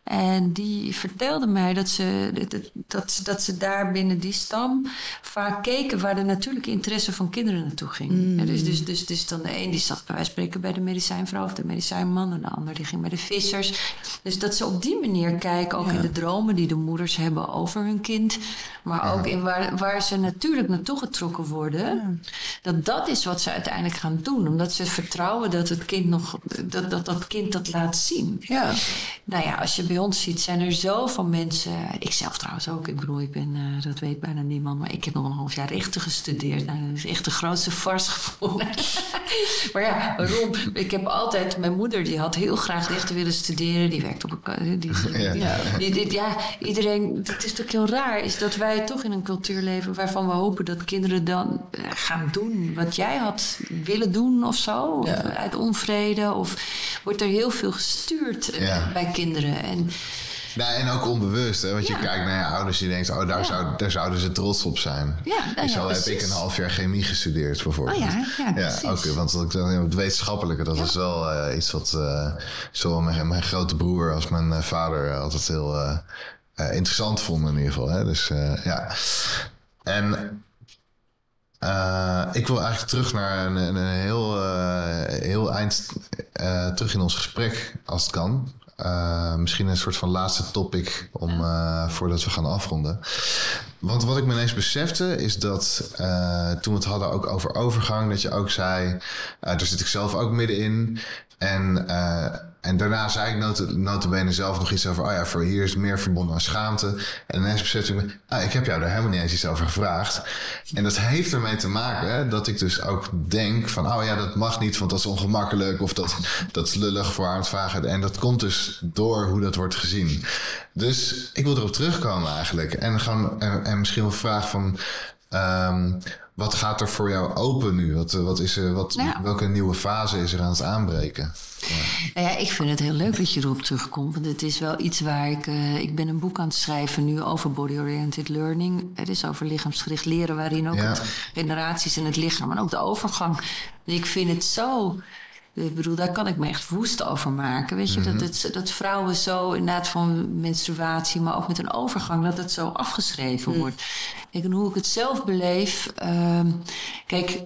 En die vertelde mij dat ze, dat, dat ze daar binnen die stam vaak keken waar de natuurlijke interesse van kinderen naartoe ging. Mm. dus, dus, dus, dus dan de een die zat bij wijze spreken bij de medicijnvrouw of de medicijnman, en de ander die ging bij de vissers. Dus dat ze op die manier kijken, ook in de dromen die de moeders hebben over hun kind, maar ook in waar, waar ze natuurlijk naartoe getrokken worden. Dat dat is wat ze uiteindelijk gaan doen, omdat ze vertrouwen dat het kind nog, dat dat, dat kind dat laat zien. Ja. Nou ja, als je bij ons ziet, zijn er zoveel mensen. Ik zelf trouwens ook. Ik bedoel, ik ben, uh, dat weet bijna niemand. Maar ik heb nog een half jaar rechten gestudeerd. Nou, dat is echt de grootste vars gevonden. [laughs] maar ja, waarom? Ik heb altijd... Mijn moeder, die had heel graag rechten willen studeren. Die werkt op een... [laughs] Die, ja. Die, die, ja, iedereen... Het is toch heel raar, is dat wij toch in een cultuur leven... waarvan we hopen dat kinderen dan gaan doen wat jij had willen doen of zo. Of uit onvrede. Of wordt er heel veel gestuurd uh, bij kinderen. En ja, en ook onbewust. Hè? Want je kijkt naar je ouders en je denkt... oh, daar, zou, daar zouden ze trots op zijn. Ja, nou Zo heb ik een half jaar chemie gestudeerd bijvoorbeeld. Oh ja, ja, ja Oké, okay, want het wetenschappelijke... dat is wel uh, iets wat uh, zowel mijn, mijn, grote broer als mijn uh, vader... altijd heel interessant vonden in ieder geval. Hè? Dus ja... En uh, ik wil eigenlijk terug naar een, een heel, uh, heel eind uh, terug in ons gesprek, als het kan. Misschien een soort van laatste topic om, voordat we gaan afronden. Want wat ik me ineens besefte is dat toen we het hadden ook over overgang, dat je ook zei, daar zit ik zelf ook middenin. En en daarna zei ik not notabene zelf nog iets over... oh ja, voor hier is meer verbonden aan schaamte. En ineens besefte ik me... ah, ik heb jou daar helemaal niet eens iets over gevraagd. En dat heeft ermee te maken dat ik dus ook denk van... oh ja, dat mag niet, want dat is ongemakkelijk... of dat, dat is lullig voor aan het vragen. En dat komt dus door hoe dat wordt gezien. Dus ik wil erop terugkomen eigenlijk. En, gaan, en, en misschien wel vraag van... Um, wat gaat er voor jou open nu? Wat, eh, wat is er, wat, Nou. Welke nieuwe fase is er aan het aanbreken? Nou ja, ik vind het heel leuk dat je erop terugkomt. Want het is wel iets waar ik... eh, ik ben een boek aan het schrijven nu over body-oriented learning. Het is over lichaamsgericht leren... waarin ook Ja. het generaties in het lichaam... en ook de overgang. Dus ik vind het zo... Ik bedoel, daar kan ik me echt woest over maken. Weet je, dat, het, dat vrouwen zo inderdaad van menstruatie... maar ook met een overgang, dat het zo afgeschreven wordt. Kijk, en hoe ik het zelf beleef... ehm, kijk,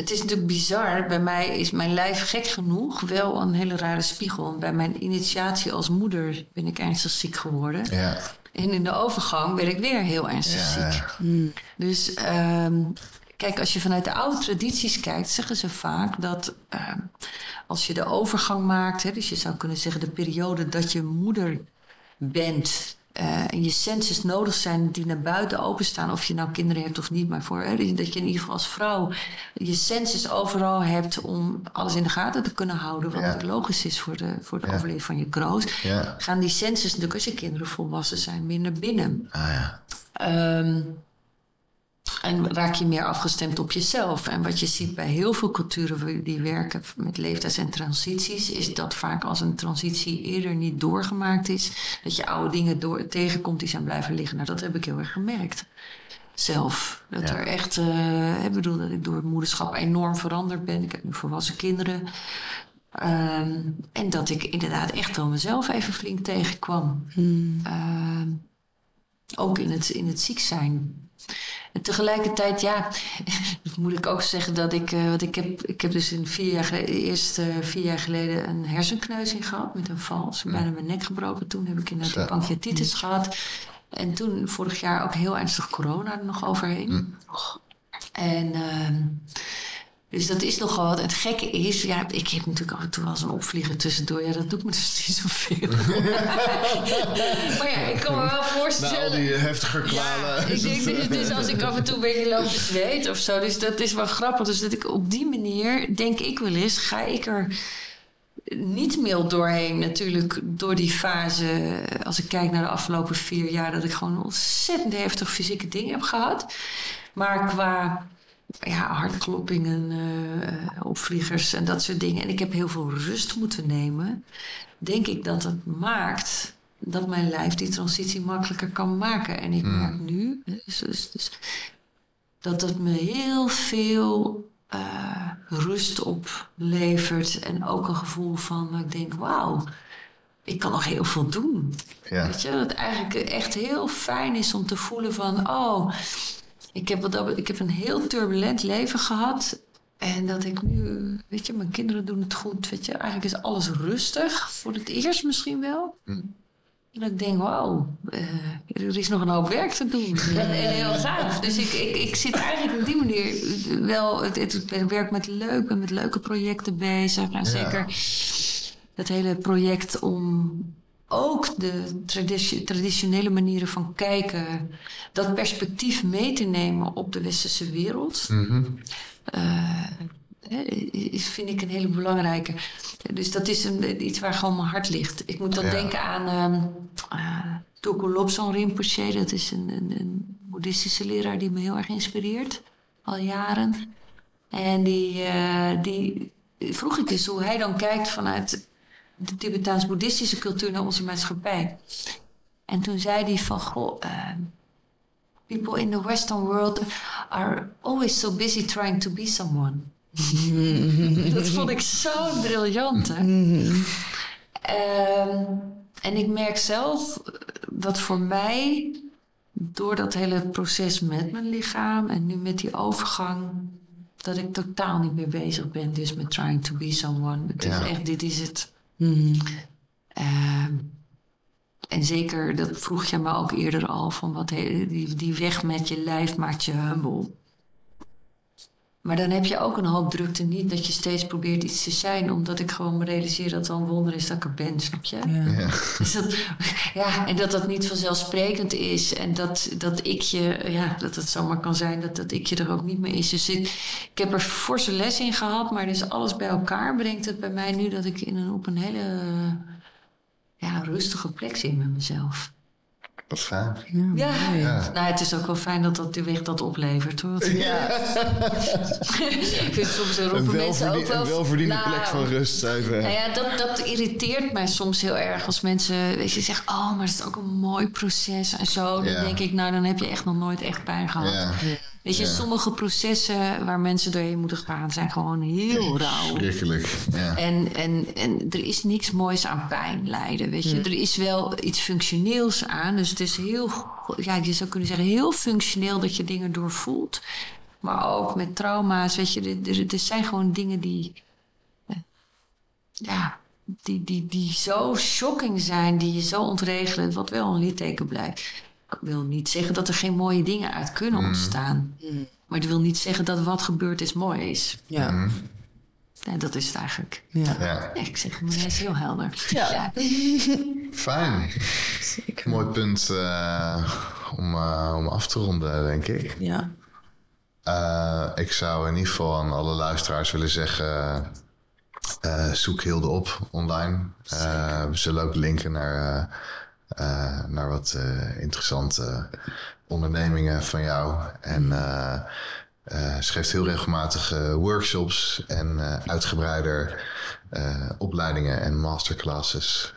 het is natuurlijk bizar. Bij mij is mijn lijf gek genoeg wel een hele rare spiegel. Bij mijn initiatie als moeder ben ik ernstig ziek geworden. Ja, En in de overgang werd ik weer heel ernstig ja, ziek. Dus ehm, kijk, als je vanuit de oude tradities kijkt, zeggen ze vaak dat ehm, als je de overgang maakt, hè, dus je zou kunnen zeggen de periode dat je moeder bent. eh, en je senses nodig zijn die naar buiten openstaan, of je nou kinderen hebt of niet, maar voor hè, dat je in ieder geval als vrouw je senses overal hebt om alles in de gaten te kunnen houden, wat Ja. logisch is voor de, voor de Ja. overleving van je kroost. ja. Gaan die senses natuurlijk als je kinderen volwassen zijn minder binnen. Ah ja. Ehm, en raak je meer afgestemd op jezelf. En wat je ziet bij heel veel culturen die werken met leeftijds- en transities, is dat vaak als een transitie eerder niet doorgemaakt is, dat je oude dingen door, tegenkomt die zijn blijven liggen. Nou, dat heb ik heel erg gemerkt. Zelf. Dat Ja. er echt, eh, ik bedoel dat ik door het moederschap enorm veranderd ben. Ik heb nu volwassen kinderen. Ehm, en dat ik inderdaad echt wel mezelf even flink tegenkwam. Ehm, ook in het, in het ziek zijn. En tegelijkertijd, ja, [laughs] moet ik ook zeggen dat ik, eh, want ik heb, ik heb dus in vier jaar geleden, eerst eh, vier jaar geleden een hersenkneuzing gehad met een vals. Bijna mijn nek gebroken. Toen heb ik inderdaad pancreatitis gehad. En toen vorig jaar ook heel ernstig corona er nog overheen. En ehm, dus dat is nogal wat. Het gekke is, ja, ik heb natuurlijk af en toe wel eens een opvlieger tussendoor. Ja, dat doet me dus niet zoveel. [laughs] maar ja, ik kan me wel Na voorstellen. al die heftige kwalen. Ja, ik denk dat het is als ik af en toe een beetje loop te zweet of zo. Dus dat is wel grappig. Dus dat ik op die manier, denk ik wel eens, ga ik er niet meer doorheen. Natuurlijk door die fase, als ik kijk naar de afgelopen vier jaar, dat ik gewoon ontzettend heftig fysieke dingen heb gehad. Maar qua ja, hartkloppingen, eh, opvliegers en dat soort dingen. En ik heb heel veel rust moeten nemen. Denk ik dat het maakt dat mijn lijf die transitie makkelijker kan maken. En ik merk nu dus, dus, dus, dat het me heel veel eh, rust oplevert. En ook een gevoel van, ik denk, wauw, ik kan nog heel veel doen. Ja. Weet je, dat het eigenlijk echt heel fijn is om te voelen van, oh, ik heb, wat, ik heb een heel turbulent leven gehad. En dat ik nu, weet je, mijn kinderen doen het goed. Weet je, eigenlijk is alles rustig. Voor het eerst misschien wel. En dat ik denk, wauw, eh, er is nog een hoop werk te doen. [laughs] En, en heel gaaf. Dus ik, ik, ik zit eigenlijk op die manier wel... Het, het, ik werk met leuke, met leuke projecten bezig. En zeker dat hele project om ook de traditie- traditionele manieren van kijken... dat perspectief mee te nemen op de westerse wereld... Eh, is, vind ik een hele belangrijke. Dus dat is een, iets waar gewoon mijn hart ligt. Ik moet dan Ja. denken aan ehm uh, Tulku Lobsang Rinpoche. Dat is een, een, een boeddhistische leraar die me heel erg inspireert. Al jaren. En die, eh, die vroeg ik dus hoe hij dan kijkt vanuit de Tibetaans-boeddhistische cultuur naar onze maatschappij. En toen zei hij van, goh... ehm, people in the Western world are always so busy trying to be someone. [laughs] dat vond ik zo briljant. Hè? Ehm, en ik merk zelf dat voor mij, door dat hele proces met mijn lichaam en nu met die overgang, dat ik totaal niet meer bezig ben dus met trying to be someone. Het Ja. is echt, dit is het. Ehm, en zeker, dat vroeg je me ook eerder al, van wat die, die weg met je lijf maakt je humble. Maar dan heb je ook een hoop drukte niet dat je steeds probeert iets te zijn, omdat ik gewoon me realiseer dat het wel een wonder is dat ik er ben, snap je? Ja. Dus dat, ja, en dat dat niet vanzelfsprekend is. En dat, dat ik je, ja, dat het zomaar kan zijn dat dat ik je er ook niet meer is. Dus ik, ik heb er forse les in gehad, maar dus alles bij elkaar brengt het bij mij nu dat ik in een, op een hele ja, rustige plek zit met mezelf. Dat is fijn. Ja, Ja. nou, het is ook wel fijn dat dat de weg dat oplevert, hoor. Ja. ik vind soms Een, roepen mensen ook wel... een welverdiende Nou, plek van rust. Even. Nou ja, dat, dat irriteert mij soms heel erg als mensen weet je, zeggen... oh, maar het is ook een mooi proces en zo. Dan Ja. denk ik, nou, dan heb je echt nog nooit echt pijn gehad. Weet je, Ja. sommige processen waar mensen doorheen moeten gaan... zijn gewoon heel rauw. schrikkelijk. Ja. En, en, en er is niks moois aan pijn lijden, weet je. Er is wel iets functioneels aan. Dus het is heel, ja, je zou kunnen zeggen, heel functioneel dat je dingen doorvoelt. Maar ook met trauma's, weet je. Er, er, er zijn gewoon dingen die, eh, ja, die, die, die zo shocking zijn, die je zo ontregelen, wat wel een litteken blijft. Ik wil niet zeggen dat er geen mooie dingen uit kunnen ontstaan. Maar dat wil niet zeggen dat wat gebeurd is mooi is. Ja. Nee, dat is het eigenlijk. Ja. ja, Nee, ik zeg het maar net heel helder. Ja. [laughs] fijn. Mooi punt eh, om, eh, om af te ronden, denk ik. Ja. Eh, ik zou in ieder geval aan alle luisteraars willen zeggen... eh, zoek Hilde op online. Eh, we zullen ook linken naar, eh, naar wat eh, interessante ondernemingen van jou. En eh, ze geeft heel regelmatig workshops en uitgebreider opleidingen en masterclasses.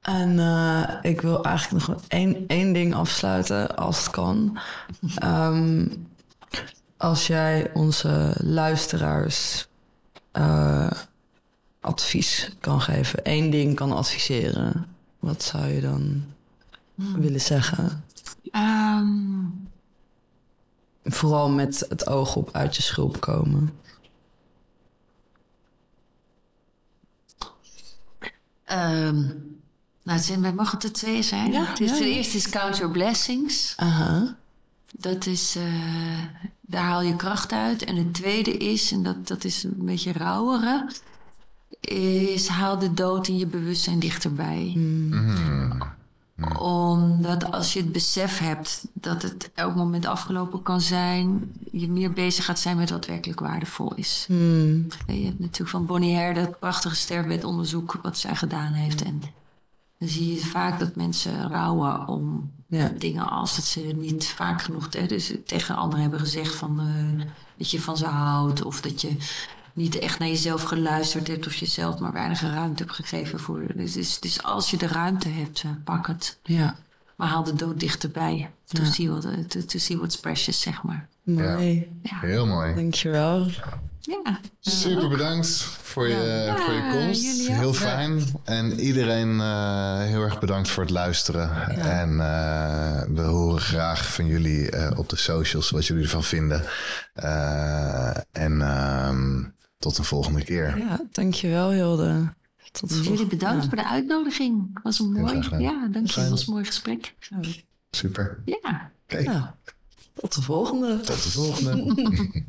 En ik wil eigenlijk nog één, één ding afsluiten, als het kan. Ehm, als jij onze luisteraars advies kan geven, één ding kan adviseren, wat zou je dan willen zeggen? Ehm, Vooral met het oog op uit je schulp komen. ehm, nou, het zijn, mag het er twee zijn? Ja, De eerste is Count Your Blessings. Aha. Dat is, eh, daar haal je kracht uit. En het tweede is, en dat, dat is een beetje rauwere... is haal de dood in je bewustzijn dichterbij. Omdat als je het besef hebt dat het elk moment afgelopen kan zijn... je meer bezig gaat zijn met wat werkelijk waardevol is. Hmm. Je hebt natuurlijk van Bonnie Hare dat prachtige sterfbedonderzoek wat zij gedaan heeft. En dan zie je vaak dat mensen rouwen om Ja. dingen als dat ze niet vaak genoeg hè, dus tegen anderen hebben gezegd van, eh, dat je van ze houdt. Of dat je niet echt naar jezelf geluisterd hebt of jezelf maar weinig ruimte hebt gegeven voor. Dus, dus, dus als je de ruimte hebt, eh, pak het. Ja, Maar haal de dood dichterbij. To, Ja. see what, eh, to, to see what's precious, zeg maar. mooi. heel mooi. Dankjewel. Ja. Super bedankt voor je, voor je komst. jullie ook. Heel fijn. En iedereen eh, heel erg bedankt voor het luisteren. En eh, we horen graag van jullie eh, op de socials wat jullie ervan vinden. Eh, en ehm, tot de volgende keer. Ja, dankjewel Hilde. Tot de Jullie bedankt Ja. voor de uitnodiging. Was een mooi. Ja, dank je. Fijn. was een mooi gesprek. Super. Ja. Oké, Nou, tot de volgende. tot de volgende. [laughs]